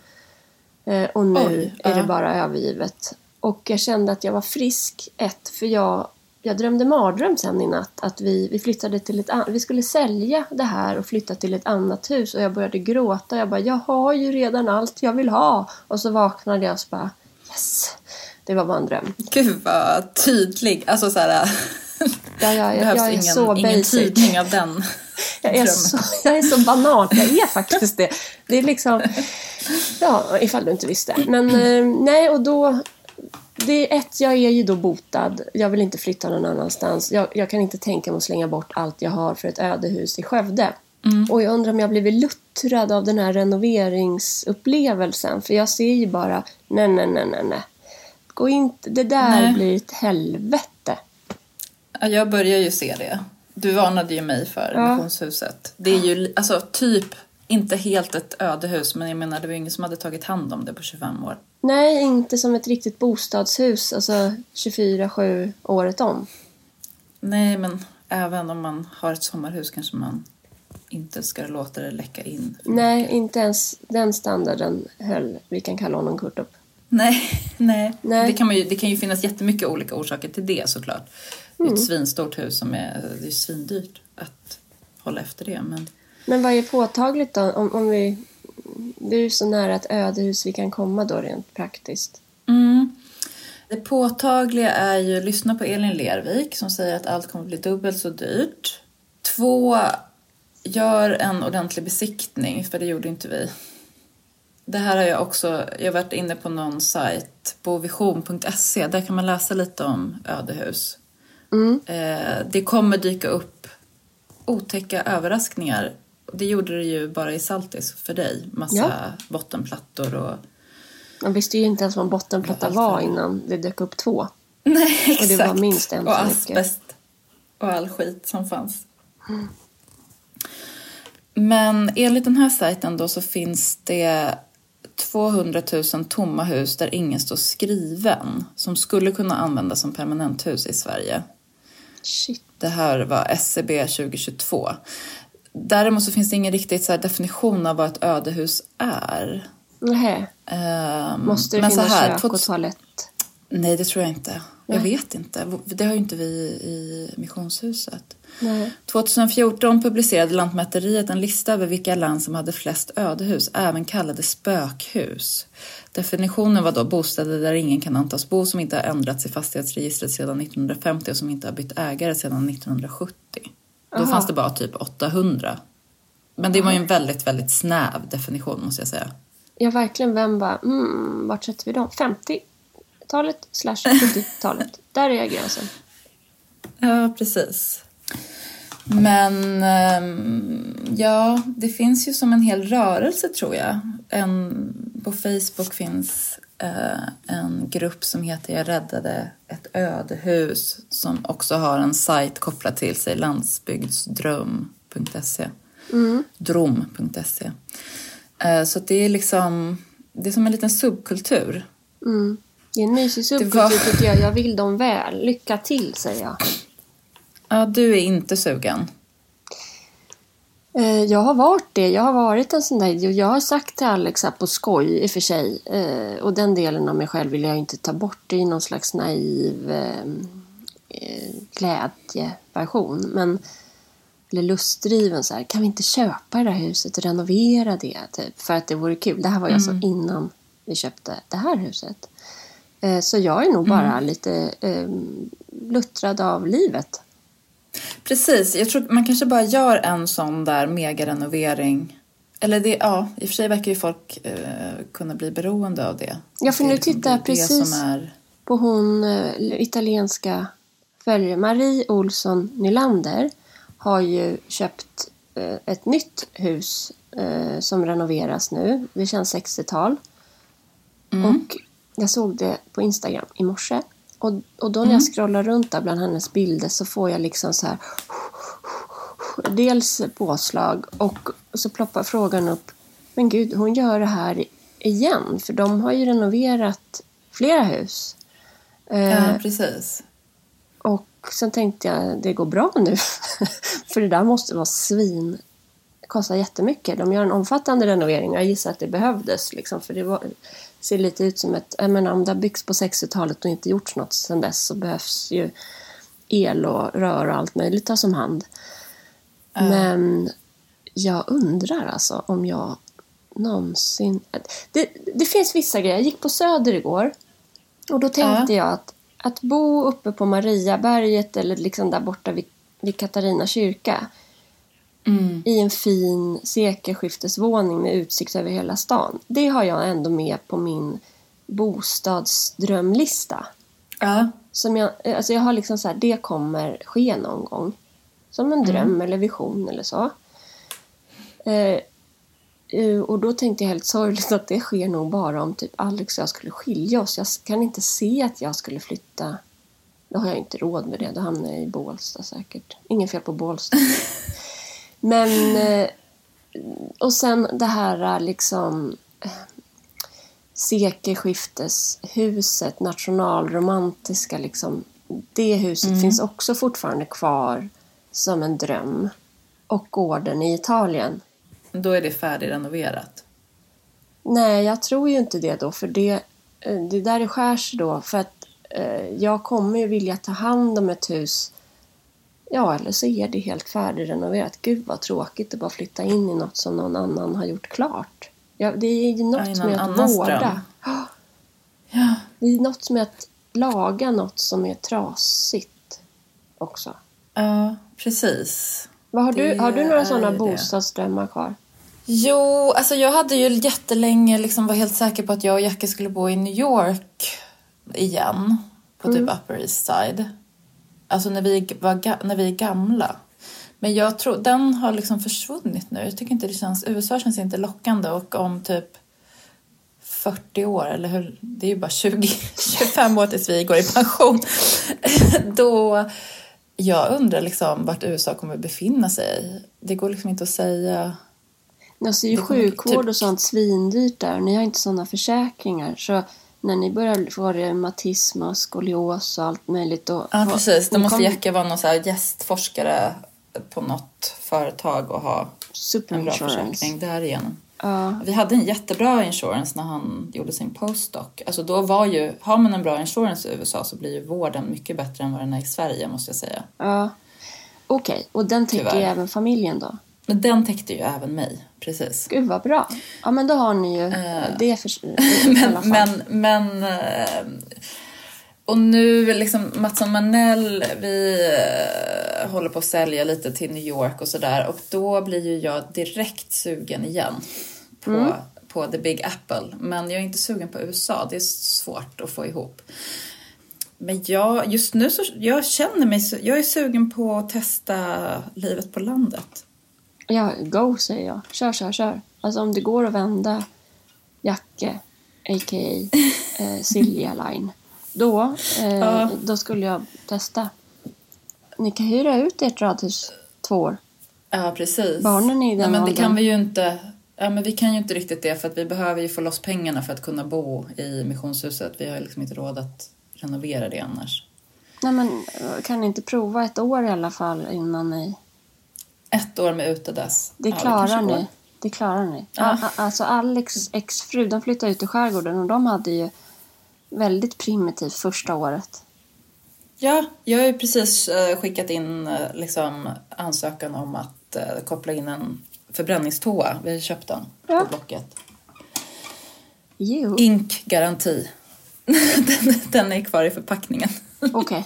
Speaker 2: Eh, och nu
Speaker 1: Oj,
Speaker 2: är det
Speaker 1: ja.
Speaker 2: bara övergivet. Och jag kände att jag var frisk. Ett, för jag, jag drömde mardröm sen i natt. Att vi, vi flyttade till ett Vi skulle sälja det här och flytta till ett annat hus. Och jag började gråta. Jag bara, jag har ju redan allt jag vill ha. Och så vaknade jag och så bara, yes. Det var bara en dröm.
Speaker 1: Gud vad tydlig. Alltså så här,
Speaker 2: Ja, ja, jag, jag är
Speaker 1: ingen,
Speaker 2: så
Speaker 1: ingen
Speaker 2: basic.
Speaker 1: tydning av den [laughs]
Speaker 2: Jag är, så, jag är så banal. Jag är faktiskt det. Det är liksom... Ja, ifall du inte visste. Men eh, nej, och då... Det är ett, jag är ju då botad. Jag vill inte flytta någon annanstans. Jag, jag kan inte tänka mig att slänga bort allt jag har för ett ödehus i Skövde. Och jag undrar om jag blivit luttrad av den här renoveringsupplevelsen. För jag ser ju bara, nej, nej, nej, nej, nej. Gå inte, det där
Speaker 1: Nej.
Speaker 2: blir ett helvete.
Speaker 1: Ja, jag börjar ju se det. Du varnade ju mig för
Speaker 2: Ja.
Speaker 1: missionshuset. Det är ju alltså typ inte helt ett ödehus men jag menar det var ju ingen som hade tagit hand om det på 25 år.
Speaker 2: Nej, inte som ett riktigt bostadshus, alltså 24-7 året om.
Speaker 1: Nej men även om man har ett sommarhus kanske man inte ska låta det läcka in.
Speaker 2: Nej,
Speaker 1: mycket.
Speaker 2: inte ens den standarden höll, vi kan kalla honom Kurt upp.
Speaker 1: nej, [laughs] nej.
Speaker 2: Nej.
Speaker 1: Det, kan man ju, det kan ju finnas jättemycket olika orsaker till det såklart. Det
Speaker 2: Mm.
Speaker 1: är ett svinstort hus som är, det är svindyrt att hålla efter det men
Speaker 2: Men vad är påtagligt då? Om, om vi, det är ju så nära ett ödehus vi kan komma då rent praktiskt.
Speaker 1: Mm. Det påtagliga är ju, lyssna på Elin Lervik som säger att allt kommer bli dubbelt så dyrt. Två, gör en ordentlig besiktning, för det gjorde inte vi. Det här har jag också, jag har varit inne på någon sajt, bovision.se, där kan man läsa lite om ödehus.
Speaker 2: Mm.
Speaker 1: Eh, det kommer dyka upp otäcka överraskningar. Det gjorde det ju bara i Saltis för dig. Massa
Speaker 2: Ja.
Speaker 1: bottenplattor och...
Speaker 2: Man visste ju inte ens vad en bottenplatta var innan det dök upp två.
Speaker 1: Nej, exakt.
Speaker 2: Och det var minst en
Speaker 1: Och
Speaker 2: för mycket.
Speaker 1: asbest. Och all skit som fanns. Men enligt den här sajten då så finns det 200 000 tomma hus där ingen står skriven som skulle kunna användas som permanenthus i Sverige.
Speaker 2: Shit.
Speaker 1: Det här var SCB 2022. Däremot så finns det ingen riktigt så definition av vad ett ödehus är.
Speaker 2: Nähä.
Speaker 1: Ehm,
Speaker 2: Måste det
Speaker 1: men så
Speaker 2: finnas
Speaker 1: här,
Speaker 2: kök
Speaker 1: 2000
Speaker 2: och toalett?
Speaker 1: Nej, det tror jag inte. Jag
Speaker 2: Nej.
Speaker 1: vet inte. Det har ju inte vi i missionshuset.
Speaker 2: Nej.
Speaker 1: 2014 publicerade Lantmäteriet en lista över vilka län som hade flest ödehus, även kallade spökhus. Definitionen var då bostäder där ingen kan antas bo som inte har ändrats i fastighetsregistret sedan 1950 och som inte har bytt ägare sedan 1970. Då
Speaker 2: Aha.
Speaker 1: fanns det bara typ 800. Men det var ju en väldigt, väldigt snäv definition måste jag säga.
Speaker 2: Ja, verkligen. Vem bara, mm, vart sätter vi dem? 50? 60-talet slash 70-talet. [laughs] Där är gränsen.
Speaker 1: Ja, precis. Men ehm, ja, det finns ju som en hel rörelse tror jag. En, på Facebook finns en grupp som heter Jag räddade ett ödehus som också har en sajt kopplad till sig, landsbygdsdröm.se.
Speaker 2: Mm.
Speaker 1: Drom.se. Eh, så det är liksom, det är som en liten subkultur.
Speaker 2: Mm. Det är en mysig subkultur
Speaker 1: var-
Speaker 2: tycker jag. Jag vill dem väl. Lycka till säger jag.
Speaker 1: Ja, du är inte sugen.
Speaker 2: Eh, Jag har varit det. Jag har varit en sån där. Jag har sagt till Alex här på skoj i och för sig. eh, Och den delen av mig själv vill jag inte ta bort. Det är någon slags naiv eh, eh, glädjeversion. Men, eller lustdriven så här. Kan vi inte köpa det där huset och renovera det? Typ, för att det vore kul. Det här var ju alltså innan vi köpte det här huset. Så jag är nog bara lite eh, luttrad av livet.
Speaker 1: Precis, jag tror man kanske bara gör en sån där megarenovering. Eller det, ja, i och för sig verkar ju folk eh, kunna bli beroende av det.
Speaker 2: Ja, för nu
Speaker 1: liksom
Speaker 2: tittar jag precis.
Speaker 1: är...
Speaker 2: på hon eh, italienska följare. Marie Olsson Nylander har ju köpt eh, ett nytt hus eh, som renoveras nu. Det känns 60-tal. Och jag såg det på Instagram i morse. Och, och då när jag scrollar runt där bland hennes bilder så får jag liksom så här dels påslag och så ploppar frågan upp men gud, hon gör det här igen för de har ju renoverat flera hus. Eh,
Speaker 1: Ja, precis.
Speaker 2: och sen tänkte jag, det går bra nu. [laughs] för det där måste vara svin... Det kostar jättemycket. De gör en omfattande renovering. Jag gissar att det behövdes. Liksom, för det var, ser lite ut som ett... Jag menar, om det har byggts på 60-talet och inte gjorts något sedan dess så behövs ju el och rör och allt möjligt tas om hand. Men jag undrar alltså om jag någonsin... Det, det finns vissa grejer. Jag gick på Söder igår och då tänkte jag att, att bo uppe på Mariaberget eller liksom där borta vid, vid Katarina kyrka
Speaker 1: Mm.
Speaker 2: i en fin sekelskiftesvåning med utsikt över hela stan. Det har jag ändå med på min bostadsdrömlista.
Speaker 1: Ja,
Speaker 2: Som jag, alltså jag har liksom så här, det kommer ske någon gång. Som en dröm eller vision eller så. Eh, eh, och då tänkte jag helt sorgligt att det sker nog bara om typ Alex och jag skulle skilja oss. Jag kan inte se att jag skulle flytta. Då har jag inte råd med det. Då hamnar jag i Bålsta säkert. Ingen fel på Bålsta. [laughs] Men... Eh, och sen det här liksom... eh, sekelskifteshuset, nationalromantiska liksom. Det huset finns också fortfarande kvar som en dröm. Och gården i Italien.
Speaker 1: då är det färdigrenoverat.
Speaker 2: Nej, jag tror ju inte det då, för det, eh, det där är skärs då. För att eh, jag kommer ju vilja ta hand om ett hus. Ja, eller så är det helt färdigrenoverat. Gud vad tråkigt att bara flytta in i något som någon annan har gjort klart. Ja, det är ju något
Speaker 1: Ja, någon
Speaker 2: att vårda. Ja, Det är något är att laga något som är trasigt också.
Speaker 1: ja precis.
Speaker 2: Vad har, du, har du några sådana bostadsdrömmar kvar?
Speaker 1: Jo, alltså jag hade ju jättelänge liksom var helt säker på att jag och Jackie skulle bo i New York igen. På typ Upper East Side. Alltså när vi, var, när vi är gamla. Men jag tror, den har liksom försvunnit nu. Jag tycker inte det känns, USA känns inte lockande och om typ 40 år, eller hur, det är ju bara 20, 25 [laughs] år tills vi går i pension. [laughs] Då, jag undrar liksom vart USA kommer befinna sig. Det går liksom inte att säga.
Speaker 2: Alltså, det är ju sjukvård
Speaker 1: typ-
Speaker 2: och sånt svindyrt där. Ni har inte sådana försäkringar. Så när ni börjar få reumatism och skolios och allt möjligt. Då,
Speaker 1: Ja, precis. Då måste
Speaker 2: kommer-
Speaker 1: Jackie vara någon så gästforskare på något företag och ha
Speaker 2: Super
Speaker 1: en bra försäkring därigenom.
Speaker 2: Ja,
Speaker 1: Vi hade en jättebra insurance när han gjorde sin postdoc. Alltså då var ju, har man en bra insurance i USA så blir ju vården mycket bättre än vad den är i Sverige måste jag säga.
Speaker 2: ja. Okej, och den täcker även familjen då?
Speaker 1: Men den täckte ju även mig, precis.
Speaker 2: Gud vad bra. Ja, men då har ni ju det [laughs] för,
Speaker 1: Men, men, men... eh, Och nu liksom Mattsson Manell, vi eh, håller på att sälja lite till New York och sådär och då blir ju jag direkt sugen igen på, på the big apple. Men jag är inte sugen på USA. Det är svårt att få ihop. Men jag, just nu så jag känner mig, jag är sugen på att testa livet på landet.
Speaker 2: Ja, go säger jag. Kör, kör, kör. Alltså om det går att vända Jacke, a.k.a. [laughs] Eh, Silja Line, då, eh,
Speaker 1: Ja.
Speaker 2: då skulle jag testa. Ni kan hyra ut ert radhus två år.
Speaker 1: Ja, precis.
Speaker 2: Barnen är i den
Speaker 1: Nej, men det
Speaker 2: åldern.
Speaker 1: kan vi ju inte. Ja, men vi kan ju inte riktigt det för att vi behöver ju få loss pengarna för att kunna bo i missionshuset. Vi har liksom inte råd att renovera det annars.
Speaker 2: Nej, men eh, kan ni inte prova ett år i alla fall innan ni...
Speaker 1: Ett år med utedass.
Speaker 2: Det
Speaker 1: Ja,
Speaker 2: klarar
Speaker 1: kanske går.
Speaker 2: ni. Det klarar ni.
Speaker 1: Ja.
Speaker 2: Alltså Alex exfru, de flyttade ut i skärgården och de hade ju väldigt primitivt första året.
Speaker 1: Ja, jag har ju precis eh, skickat in eh, liksom, ansökan om att eh, koppla in en förbränningstoa. Vi har köpt den
Speaker 2: Ja.
Speaker 1: på Blocket. Ink-garanti. [laughs] den, den är kvar i förpackningen.
Speaker 2: Okej.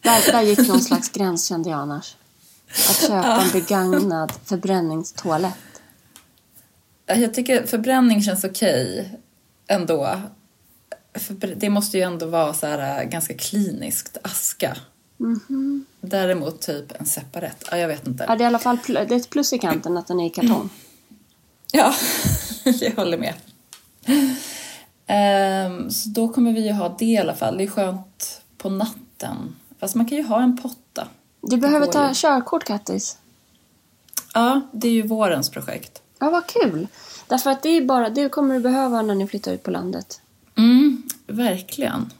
Speaker 2: Där, där gick någon slags gräns kände jag annars. Att köpa en begagnad förbränningstoalett.
Speaker 1: Jag tycker förbränning känns okej ändå. För det måste ju ändå vara så här äh, ganska kliniskt aska.
Speaker 2: Mhm.
Speaker 1: Däremot typ en separat. Ja, jag vet
Speaker 2: Ja,
Speaker 1: inte.
Speaker 2: det är i alla fall det är ett plus i kanten att den är i kartong. [clears throat]
Speaker 1: Ja, [laughs] jag håller med. Ehm, så då kommer vi ju ha det i alla fall. Det är skönt på natten. Fast man kan ju ha en potta.
Speaker 2: Du behöver ta körkort, Kattis.
Speaker 1: Ja, det är ju vårens projekt.
Speaker 2: Ja, vad kul. Därför att det är bara det kommer du behöva när ni flyttar ut på landet.
Speaker 1: Mm, verkligen.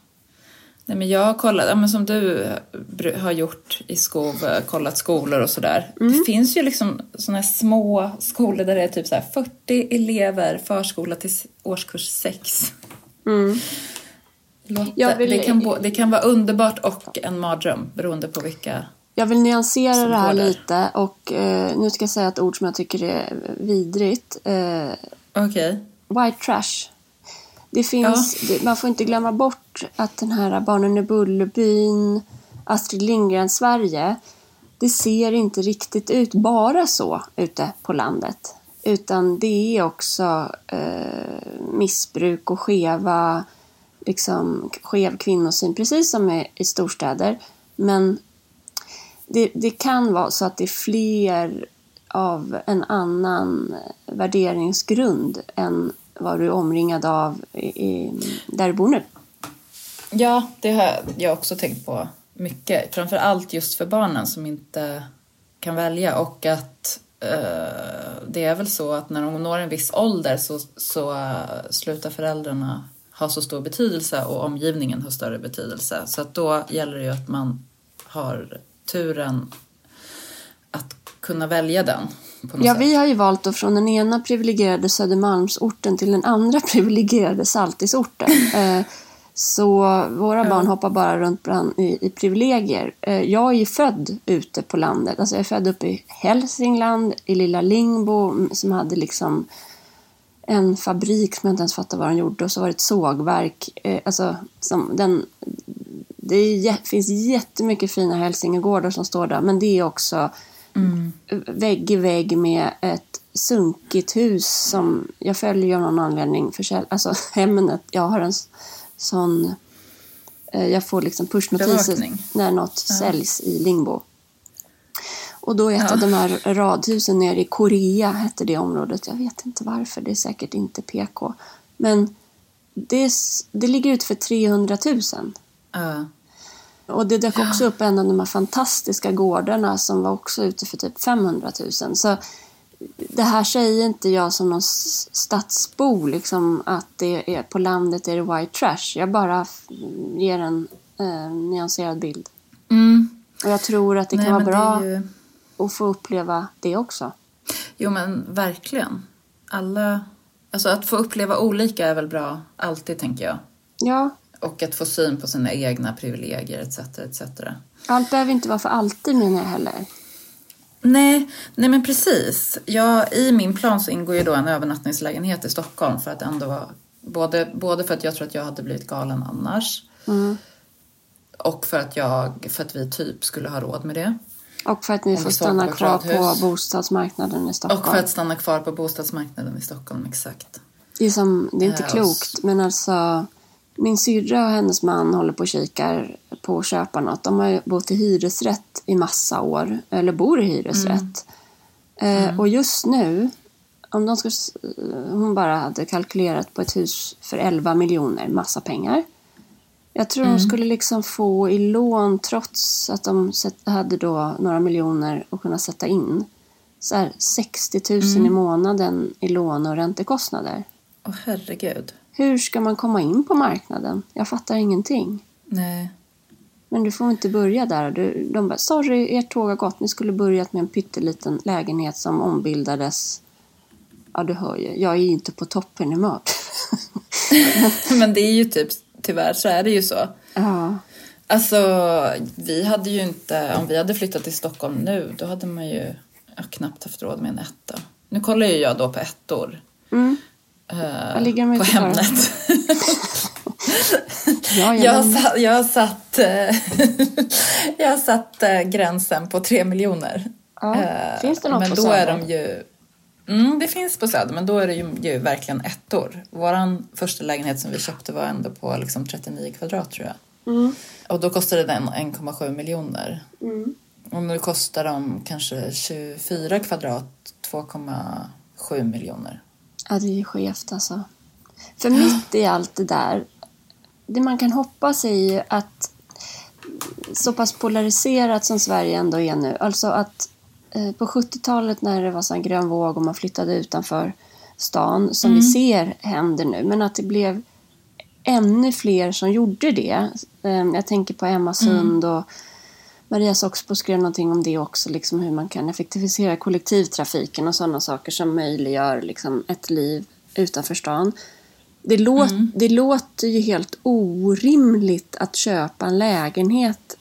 Speaker 1: Nej, men jag har kollat, ja, men som du br- har gjort i Skov, eh, kollat skolor och sådär. Det finns ju liksom såna här små skolor där det är typ så här 40 elever, förskola till årskurs 6.
Speaker 2: Mm. Vill-
Speaker 1: det, kan, det kan vara underbart och en mardröm beroende på vilka...
Speaker 2: Jag vill nyansera
Speaker 1: Som
Speaker 2: det här lite och eh, nu ska jag säga ett ord som jag tycker är vidrigt. Eh,
Speaker 1: Okej.
Speaker 2: white trash. Det finns, det, man får inte glömma bort att den här Barnen i Bullerbyn, Astrid Lindgren-Sverige, det ser inte riktigt ut bara så ute på landet. Utan det är också eh, missbruk och skeva, liksom, skev kvinnosyn, precis som i, i storstäder. Men det, det kan vara så att det är fler av en annan värderingsgrund än vad du är omringad av i, i, där du bor nu.
Speaker 1: Ja, det har jag också tänkt på mycket. Framför allt just för barnen som inte kan välja och att eh, det är väl så att när de når en viss ålder så, så eh, slutar föräldrarna ha så stor betydelse och omgivningen har större betydelse. Så att då gäller det ju att man har turen att kunna välja den
Speaker 2: Ja,
Speaker 1: sätt.
Speaker 2: vi har ju valt att från den ena privilegierade Södermalmsorten till den andra [laughs] privilegierade Saltisorten. [laughs] Eh, Så våra barn hoppar bara runt bland, i, i privilegier. Eh, Jag är ju född ute på landet. Alltså jag är född uppe i Hälsingland, i lilla Lingbo, som hade liksom en fabrik som jag inte ens fattar vad de gjorde och så var det ett sågverk. Eh, Alltså, som den, det är, finns jättemycket fina hälsingegårdar som står där men det är också vägg i vägg med ett sunkigt hus som jag följer av någon anledning. Försäl- alltså [laughs] Hemnet, jag har en sån... eh, Jag får liksom pushnotiser när något säljs i Lingbo. Och då är ett av de här radhusen nere i Korea, hette det området. Jag vet inte varför, det är säkert inte PK. Men det, det ligger ut för 300 000. Och det dök också upp en av de här fantastiska gårdarna som var också ute för typ 500 000. Så det här säger inte jag som någon stadsbo, liksom att det är på landet är det white trash. Jag bara ger en eh, nyanserad bild.
Speaker 1: Mm.
Speaker 2: Och jag tror att det
Speaker 1: Nej,
Speaker 2: kan vara bra
Speaker 1: ju...
Speaker 2: att få uppleva det också.
Speaker 1: Jo men verkligen. Alla... Alltså att få uppleva olika är väl bra alltid tänker jag.
Speaker 2: Ja,
Speaker 1: Och att få syn på sina egna privilegier etc. etc.
Speaker 2: allt behöver inte vara för alltid menar jag heller.
Speaker 1: Nej, nej men precis. Jag, I min plan så ingår ju då en övernattningslägenhet i Stockholm för att ändå vara, både, både för att jag tror att jag hade blivit galen annars
Speaker 2: Mm.
Speaker 1: och för att, jag, för att vi typ skulle ha råd med det.
Speaker 2: Och för att ni får stanna
Speaker 1: på
Speaker 2: kvar på bostadsmarknaden i Stockholm.
Speaker 1: Och för att stanna kvar på bostadsmarknaden i Stockholm, exakt.
Speaker 2: Det är, som, det är inte
Speaker 1: Eh,
Speaker 2: klokt, men alltså min syrra och hennes man håller på och kikar på att köpa något. De har bott i hyresrätt i massa år, eller bor i hyresrätt. Eh, och just nu, om de ska, hon bara hade kalkylerat på ett hus för 11 miljoner, massa pengar. Jag tror de skulle liksom få i lån trots att de hade då några miljoner att kunna sätta in. Så här 60 000 i månaden i lån och räntekostnader.
Speaker 1: Åh herregud.
Speaker 2: Hur ska man komma in på marknaden? Jag fattar ingenting.
Speaker 1: Nej.
Speaker 2: Men du får inte börja där. Du, de bara, sorry, ert tåg har gått. Ni skulle börjat med en pytteliten lägenhet som ombildades. Ja, du hör ju. Jag är ju inte på toppen i mat. [laughs]
Speaker 1: Men det är ju typ, tyvärr så är det ju så.
Speaker 2: ja.
Speaker 1: Alltså, vi hade ju inte, om vi hade flyttat till Stockholm nu, då hade man ju knappt haft råd med en etta. Nu kollar ju jag då på ettor.
Speaker 2: Mm.
Speaker 1: Eh, på? Hemnet. [laughs]
Speaker 2: Ja,
Speaker 1: Jag satt, jag satt, eh, [laughs] jag satt eh, gränsen på tre miljoner.
Speaker 2: Ja.
Speaker 1: Eh,
Speaker 2: Finns det något
Speaker 1: men
Speaker 2: på
Speaker 1: då
Speaker 2: Söder?
Speaker 1: är de ju Mm, det finns på Söder, men då är det ju, ju verkligen ettor. Vår första lägenhet som vi köpte var ändå på liksom 39 kvadrat tror jag.
Speaker 2: Mm.
Speaker 1: Och då kostade den 1,7 miljoner.
Speaker 2: Mm.
Speaker 1: Och nu kostar de kanske 24 kvadrat 2,7 miljoner.
Speaker 2: Ja, det är ju skevt alltså. För mitt i allt det där, det man kan hoppas är ju att så pass polariserat som Sverige ändå är nu, alltså att eh, på 70-talet när det var sån grön våg och man flyttade utanför stan, som vi ser händer nu, men att det blev ännu fler som gjorde det. Eh, Jag tänker på Emma Sund och Maria Soxbo skrev någonting om det också, liksom hur man kan effektivisera kollektivtrafiken och sådana saker som möjliggör liksom ett liv utanför stan. Det, låt, det låter ju helt orimligt att köpa en lägenhet,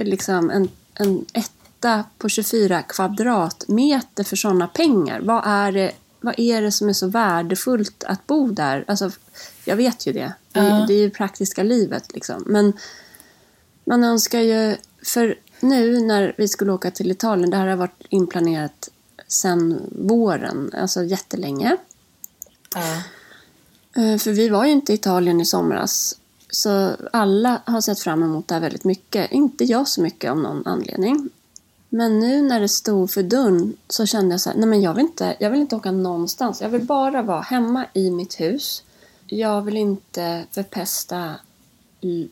Speaker 2: liksom en, en etta på 24 kvadratmeter för sådana pengar. Vad är, det, vad är det som är så värdefullt att bo där? Alltså, jag vet ju det. Det,
Speaker 1: Ja.
Speaker 2: det är ju praktiska livet liksom. Men man önskar ju, för nu när vi skulle åka till Italien, det här har varit inplanerat sedan våren, alltså jättelänge. Eh, För vi var ju inte i Italien i somras. Så alla har sett fram emot det här väldigt mycket. Inte jag så mycket av någon anledning. Men nu när det stod för dörren så kände jag så här, nej men jag vill inte, jag vill inte åka någonstans. Jag vill bara vara hemma i mitt hus. Jag vill inte förpesta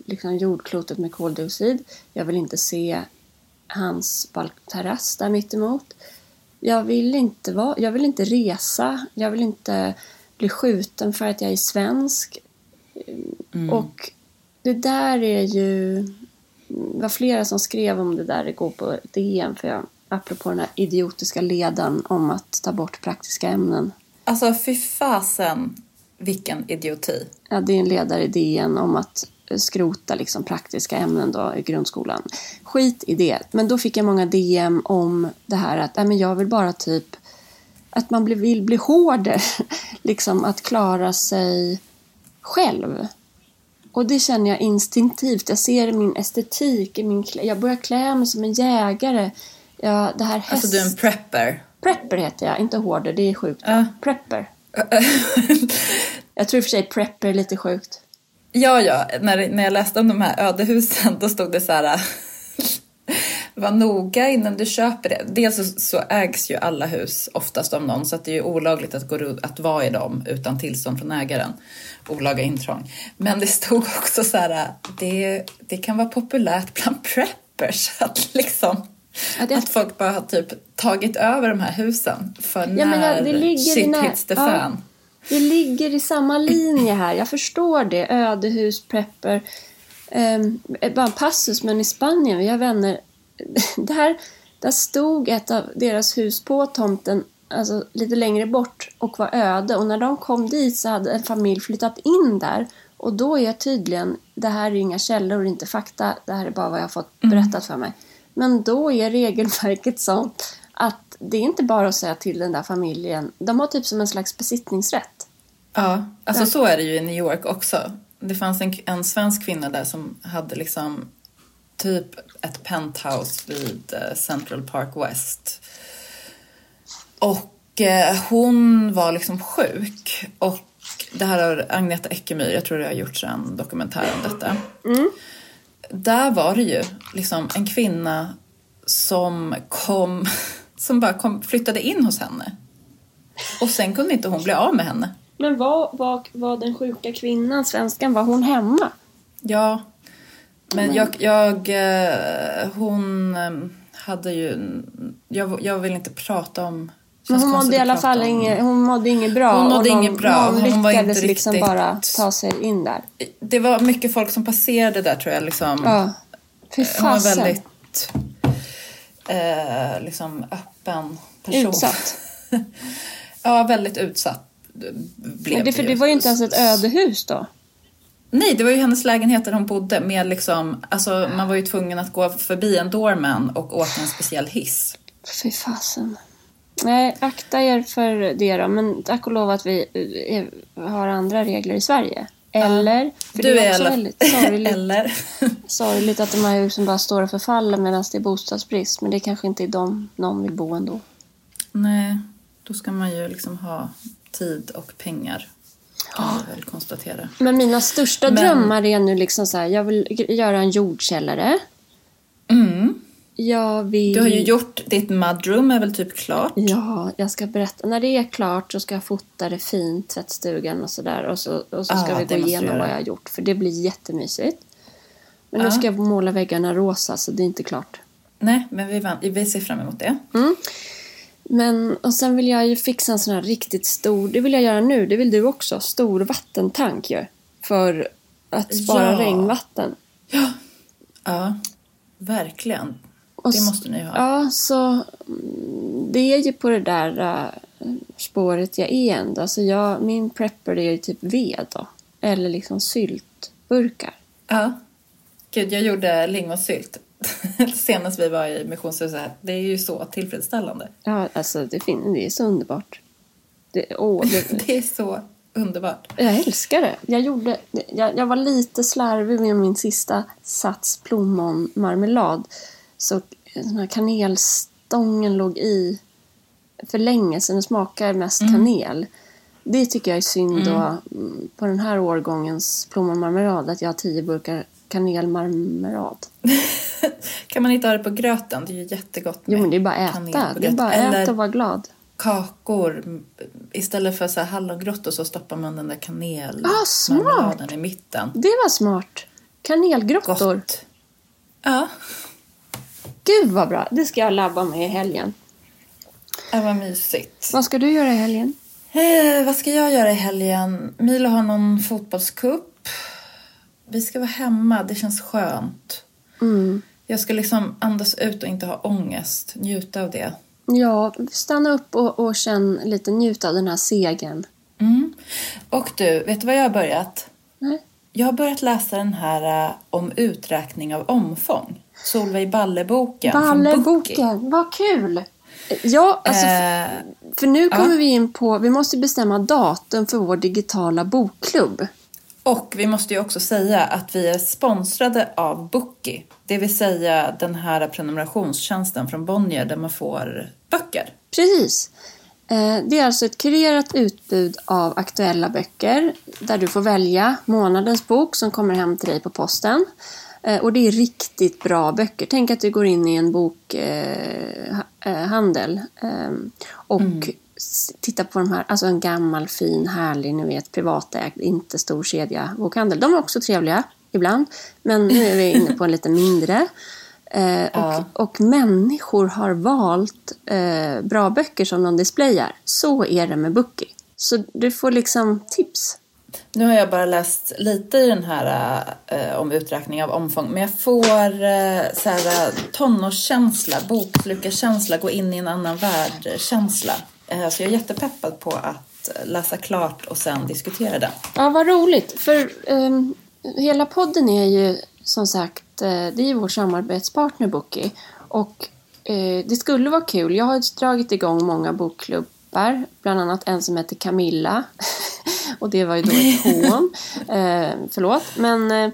Speaker 2: liksom jordklotet med koldioxid. Jag vill inte se hans balkterrass där mittemot. Jag vill inte vara, jag vill inte resa. Jag vill inte bli skjuten för att jag är svensk. Och det där är ju... Det var flera som skrev om det där igår på DN. För jag, apropå den här idiotiska ledan om att ta bort praktiska ämnen.
Speaker 1: Alltså fy fasen vilken idioti.
Speaker 2: Ja, det är en ledare i DN om att skrota liksom praktiska ämnen då i grundskolan. Skit i det. Men då fick jag många DM om det här att nej, men jag vill bara typ att man vill bli hårdare. [laughs] liksom att klara sig själv. Och det känner jag instinktivt. Jag ser min estetik, min klä- jag börjar klä mig som en jägare. Ja, det här häst...
Speaker 1: Alltså du är en prepper.
Speaker 2: Prepper heter jag, inte hårder. Det är sjukt.
Speaker 1: Ja.
Speaker 2: Prepper. [laughs] Jag tror i och för sig prepper är lite sjukt.
Speaker 1: Ja, ja. När, när jag läste om de här ödehusen då stod det så här. Var noga innan du köper det. Dels så, så ägs ju alla hus oftast av någon så att det är ju olagligt att, gå, att vara i dem utan tillstånd från ägaren. Olaga intrång. Men det stod också så här. Det, det kan vara populärt bland preppers [laughs] att liksom
Speaker 2: Ja, det-
Speaker 1: att folk bara har typ tagit över de här husen för
Speaker 2: Ja,
Speaker 1: när
Speaker 2: men jag- det ligger
Speaker 1: shit hits the
Speaker 2: ja. Det ligger i samma linje här. Jag förstår det. Ödehus, prepper. Um, bara en passus, men i Spanien, vi har vänner. [laughs] Där, där stod ett av deras hus på tomten, alltså lite längre bort och var öde. Och när de kom dit så hade en familj flyttat in där. Och då är jag tydligen, det här är inga källor, inte fakta, det här är bara vad jag har fått berättat för mig. Men då är regelverket sånt att det är inte bara att säga till den där familjen. De har typ som en slags besittningsrätt.
Speaker 1: Ja, alltså så är det ju i New York också. Det fanns en, en svensk kvinna där som hade liksom typ ett penthouse vid eh, Central Park West. Och eh, hon var liksom sjuk. Och det här har Agneta Eckemyr, jag tror det har gjorts en dokumentär om detta. Där var det ju liksom en kvinna som kom, [laughs] som bara kom, flyttade in hos henne. Och sen kunde inte hon bli av med henne.
Speaker 2: Men var, var, var den sjuka kvinnan, svenskan, var hon hemma?
Speaker 1: Ja, men jag, jag eh, hon eh, hade ju, jag, jag vill inte prata om
Speaker 2: Men hon mådde i alla fall inget, hon mådde inget bra.
Speaker 1: Hon mådde inget bra. Hon var
Speaker 2: lyckades liksom
Speaker 1: riktigt-
Speaker 2: bara ta sig in där.
Speaker 1: Det var mycket folk som passerade där tror jag. Liksom.
Speaker 2: Ja. Fy
Speaker 1: Hon var
Speaker 2: fasen.
Speaker 1: väldigt eh, liksom öppen person.
Speaker 2: Utsatt. [laughs]
Speaker 1: ja, väldigt utsatt blev
Speaker 2: Men det, för det var ju inte ens ett ödehus då.
Speaker 1: Nej, det var ju hennes lägenhet där hon bodde med liksom, alltså man var ju tvungen att gå förbi en doorman och åka en speciell hiss.
Speaker 2: Fy fasen. Nej, akta er för det då. Men tack och lov att vi eh, har andra regler i Sverige. Eller? För
Speaker 1: Du
Speaker 2: det
Speaker 1: är
Speaker 2: också väldigt sorgligt, [laughs]
Speaker 1: Eller? [laughs]
Speaker 2: sorgligt att de här husen bara står och förfaller medan det är bostadsbrist. Men det kanske inte är de någon vill bo ändå.
Speaker 1: Nej, då ska man ju liksom ha tid och pengar. Kan vi väl konstatera.
Speaker 2: Men mina största
Speaker 1: Men-
Speaker 2: drömmar är nu liksom så här. Jag vill göra en jordkällare.
Speaker 1: Mm.
Speaker 2: Jag vill...
Speaker 1: Du har ju gjort, ditt mudroom är väl typ klart?
Speaker 2: Ja, jag ska berätta. När det är klart så ska jag fota det fint, tvättstugan och sådär. Och så, och så ska
Speaker 1: Ja,
Speaker 2: vi gå igenom vad jag har gjort. För det blir jättemysigt. Men nu
Speaker 1: Ja.
Speaker 2: ska jag måla väggarna rosa så det är inte klart.
Speaker 1: Nej, men vi, van- vi ser fram emot det.
Speaker 2: Men, och sen vill jag ju fixa en sån här riktigt stor, det vill jag göra nu, det vill du också, stor vattentank ju. För att spara
Speaker 1: Ja.
Speaker 2: regnvatten.
Speaker 1: Ja, verkligen.
Speaker 2: Och
Speaker 1: Det måste ni ha.
Speaker 2: Ja, så mm, det är ju på det där äh, spåret jag är ändå. Alltså jag, min prepper är ju typ ved då. Eller liksom syltburkar.
Speaker 1: Ja. Gud, jag gjorde lingonsylt [laughs] senast vi var i missionshuset. Det är ju så tillfredsställande.
Speaker 2: Ja, alltså det, fin- det är så underbart. Det, åh, det, [laughs]
Speaker 1: Det är så underbart.
Speaker 2: jag älskar det. Jag, gjorde, jag, jag var lite slarvig med min sista sats plommonmarmelad. Så den här kanelstången låg i för länge så den smakar mest kanel. Det tycker jag är synd då mm, på den här årgångens plommonmarmelad att jag har tio burkar kanelmarmelad. [laughs]
Speaker 1: Kan man inte ha det på gröten? Det är ju jättegott med
Speaker 2: Jo men det är bara att äta. Det är bara att äta och vara glad.
Speaker 1: kakor. Istället för så här hallongrottor så stoppar man den där
Speaker 2: Ah,
Speaker 1: kanelmarmeladen
Speaker 2: smart.
Speaker 1: i mitten.
Speaker 2: Det var smart. Kanelgrottor.
Speaker 1: Gott. Ja,
Speaker 2: Gud vad bra. Det ska jag labba med i helgen.
Speaker 1: det var mysigt.
Speaker 2: Vad ska du göra i helgen?
Speaker 1: Eh, vad ska jag göra i helgen? Milo har någon fotbollscup. Vi ska vara hemma, det känns skönt.
Speaker 2: Mm.
Speaker 1: Jag ska liksom andas ut och inte ha ångest. Njuta av det.
Speaker 2: Ja, stanna upp och, och känn lite, njut av den här segern.
Speaker 1: Mm. Och du, vet du vad jag har börjat?
Speaker 2: Nej?
Speaker 1: Jag har börjat läsa den här eh, om uträkning av omfång. Solveig Balle-boken.
Speaker 2: Balleboken, vad kul! Ja, alltså, f-
Speaker 1: Eh,
Speaker 2: för nu
Speaker 1: ja.
Speaker 2: kommer vi in på, vi måste bestämma datum för vår digitala bokklubb.
Speaker 1: och vi måste ju också säga att vi är sponsrade av Bookie. Det vill säga den här prenumerationstjänsten från Bonnier där man får böcker.
Speaker 2: Precis. Eh, Det är alltså ett kurerat utbud av aktuella böcker där du får välja månadens bok som kommer hem till dig på posten. Eh, Och det är riktigt bra böcker. Tänk att du går in i en bokhandel och s- tittar på de här, alltså en gammal fin härlig, ni vet privatägd, inte stor kedja bokhandel. De är också trevliga ibland, men nu är vi [laughs] inne på en lite mindre. Eh, och,
Speaker 1: Ja.
Speaker 2: och människor har valt eh, bra böcker som de displayar. Så är det med Bookie. Så du får liksom tips.
Speaker 1: Nu har jag bara läst lite i den här eh, om uträkning av omfång, men jag får eh, så här, eh, tonårskänsla, bokslukarkänsla, gå in i en annan värld-känsla. Eh, så jag är jättepeppad på att läsa klart och sen diskutera den.
Speaker 2: Ja, vad roligt. För eh, hela podden är ju som sagt, eh, det är ju vår samarbetspartner Bookie. Och eh, det skulle vara kul. Jag har dragit igång många bokklubbar. Bland annat en som heter Camilla. [laughs] och det var ju då ett [laughs] hån. eh, förlåt. Men eh,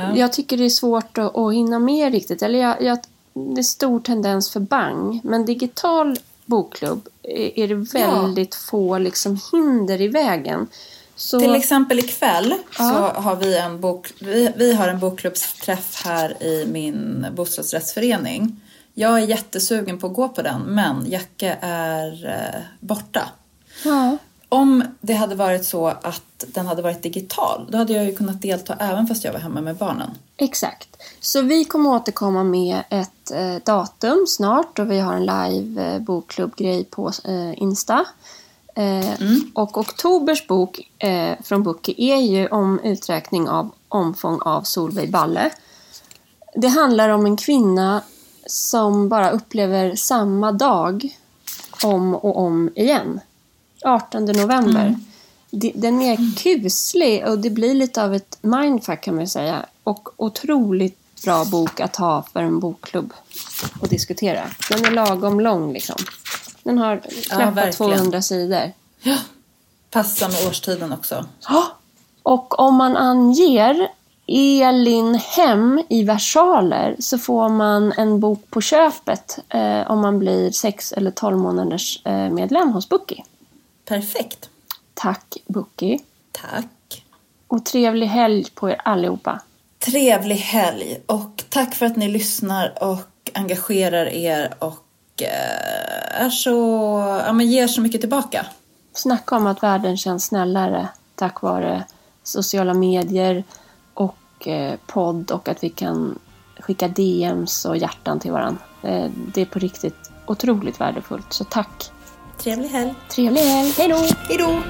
Speaker 1: Ja.
Speaker 2: Jag tycker det är svårt att, att hinna med riktigt. Eller jag, jag, det är stor tendens för bang. Men digital bokklubb är är det väldigt få liksom hinder i vägen. Så,
Speaker 1: Till exempel ikväll
Speaker 2: Ja.
Speaker 1: så har vi en, bok, vi, vi har en bokklubbsträff här i min bostadsrättsförening. Jag är jättesugen på att gå på den men Jacke är eh, borta.
Speaker 2: ja,
Speaker 1: Om det hade varit så att den hade varit digital då hade jag ju kunnat delta även fast jag var hemma med barnen.
Speaker 2: exakt. Så vi kommer återkomma med ett eh, datum snart och vi har en live eh, bokklubbgrej på eh, Insta. Eh, Och oktobers bok eh, från Bookie är ju om uträkning av omfång av Solveig Balle. Det handlar om en kvinna som bara upplever samma dag om och om igen. 18 november. Det- Den är kuslig och det blir lite av ett mindfuck kan man säga. Och otroligt bra bok att ha för en bokklubb och diskutera. Den är lagom lång liksom. Den har knappt
Speaker 1: verkligen.
Speaker 2: 200 sidor.
Speaker 1: Passa med årstiden också.
Speaker 2: Och om man anger Elin Hem i versaler så får man en bok på köpet eh, om man blir 6 eller 12 månaders eh, medlem hos Bookie.
Speaker 1: Perfekt.
Speaker 2: Tack Bookie.
Speaker 1: Tack.
Speaker 2: Och trevlig helg på er allihopa.
Speaker 1: Trevlig helg och tack för att ni lyssnar och engagerar er och eh, är så, ja, men ger så mycket tillbaka.
Speaker 2: Snacka om att världen känns snällare tack vare sociala medier och eh, podd och att vi kan skicka DMs och hjärtan till varandra. Eh, det är på riktigt otroligt värdefullt. Så tack.
Speaker 1: Trevlig helg.
Speaker 2: Trevlig helg. Hej då!
Speaker 1: Hej då!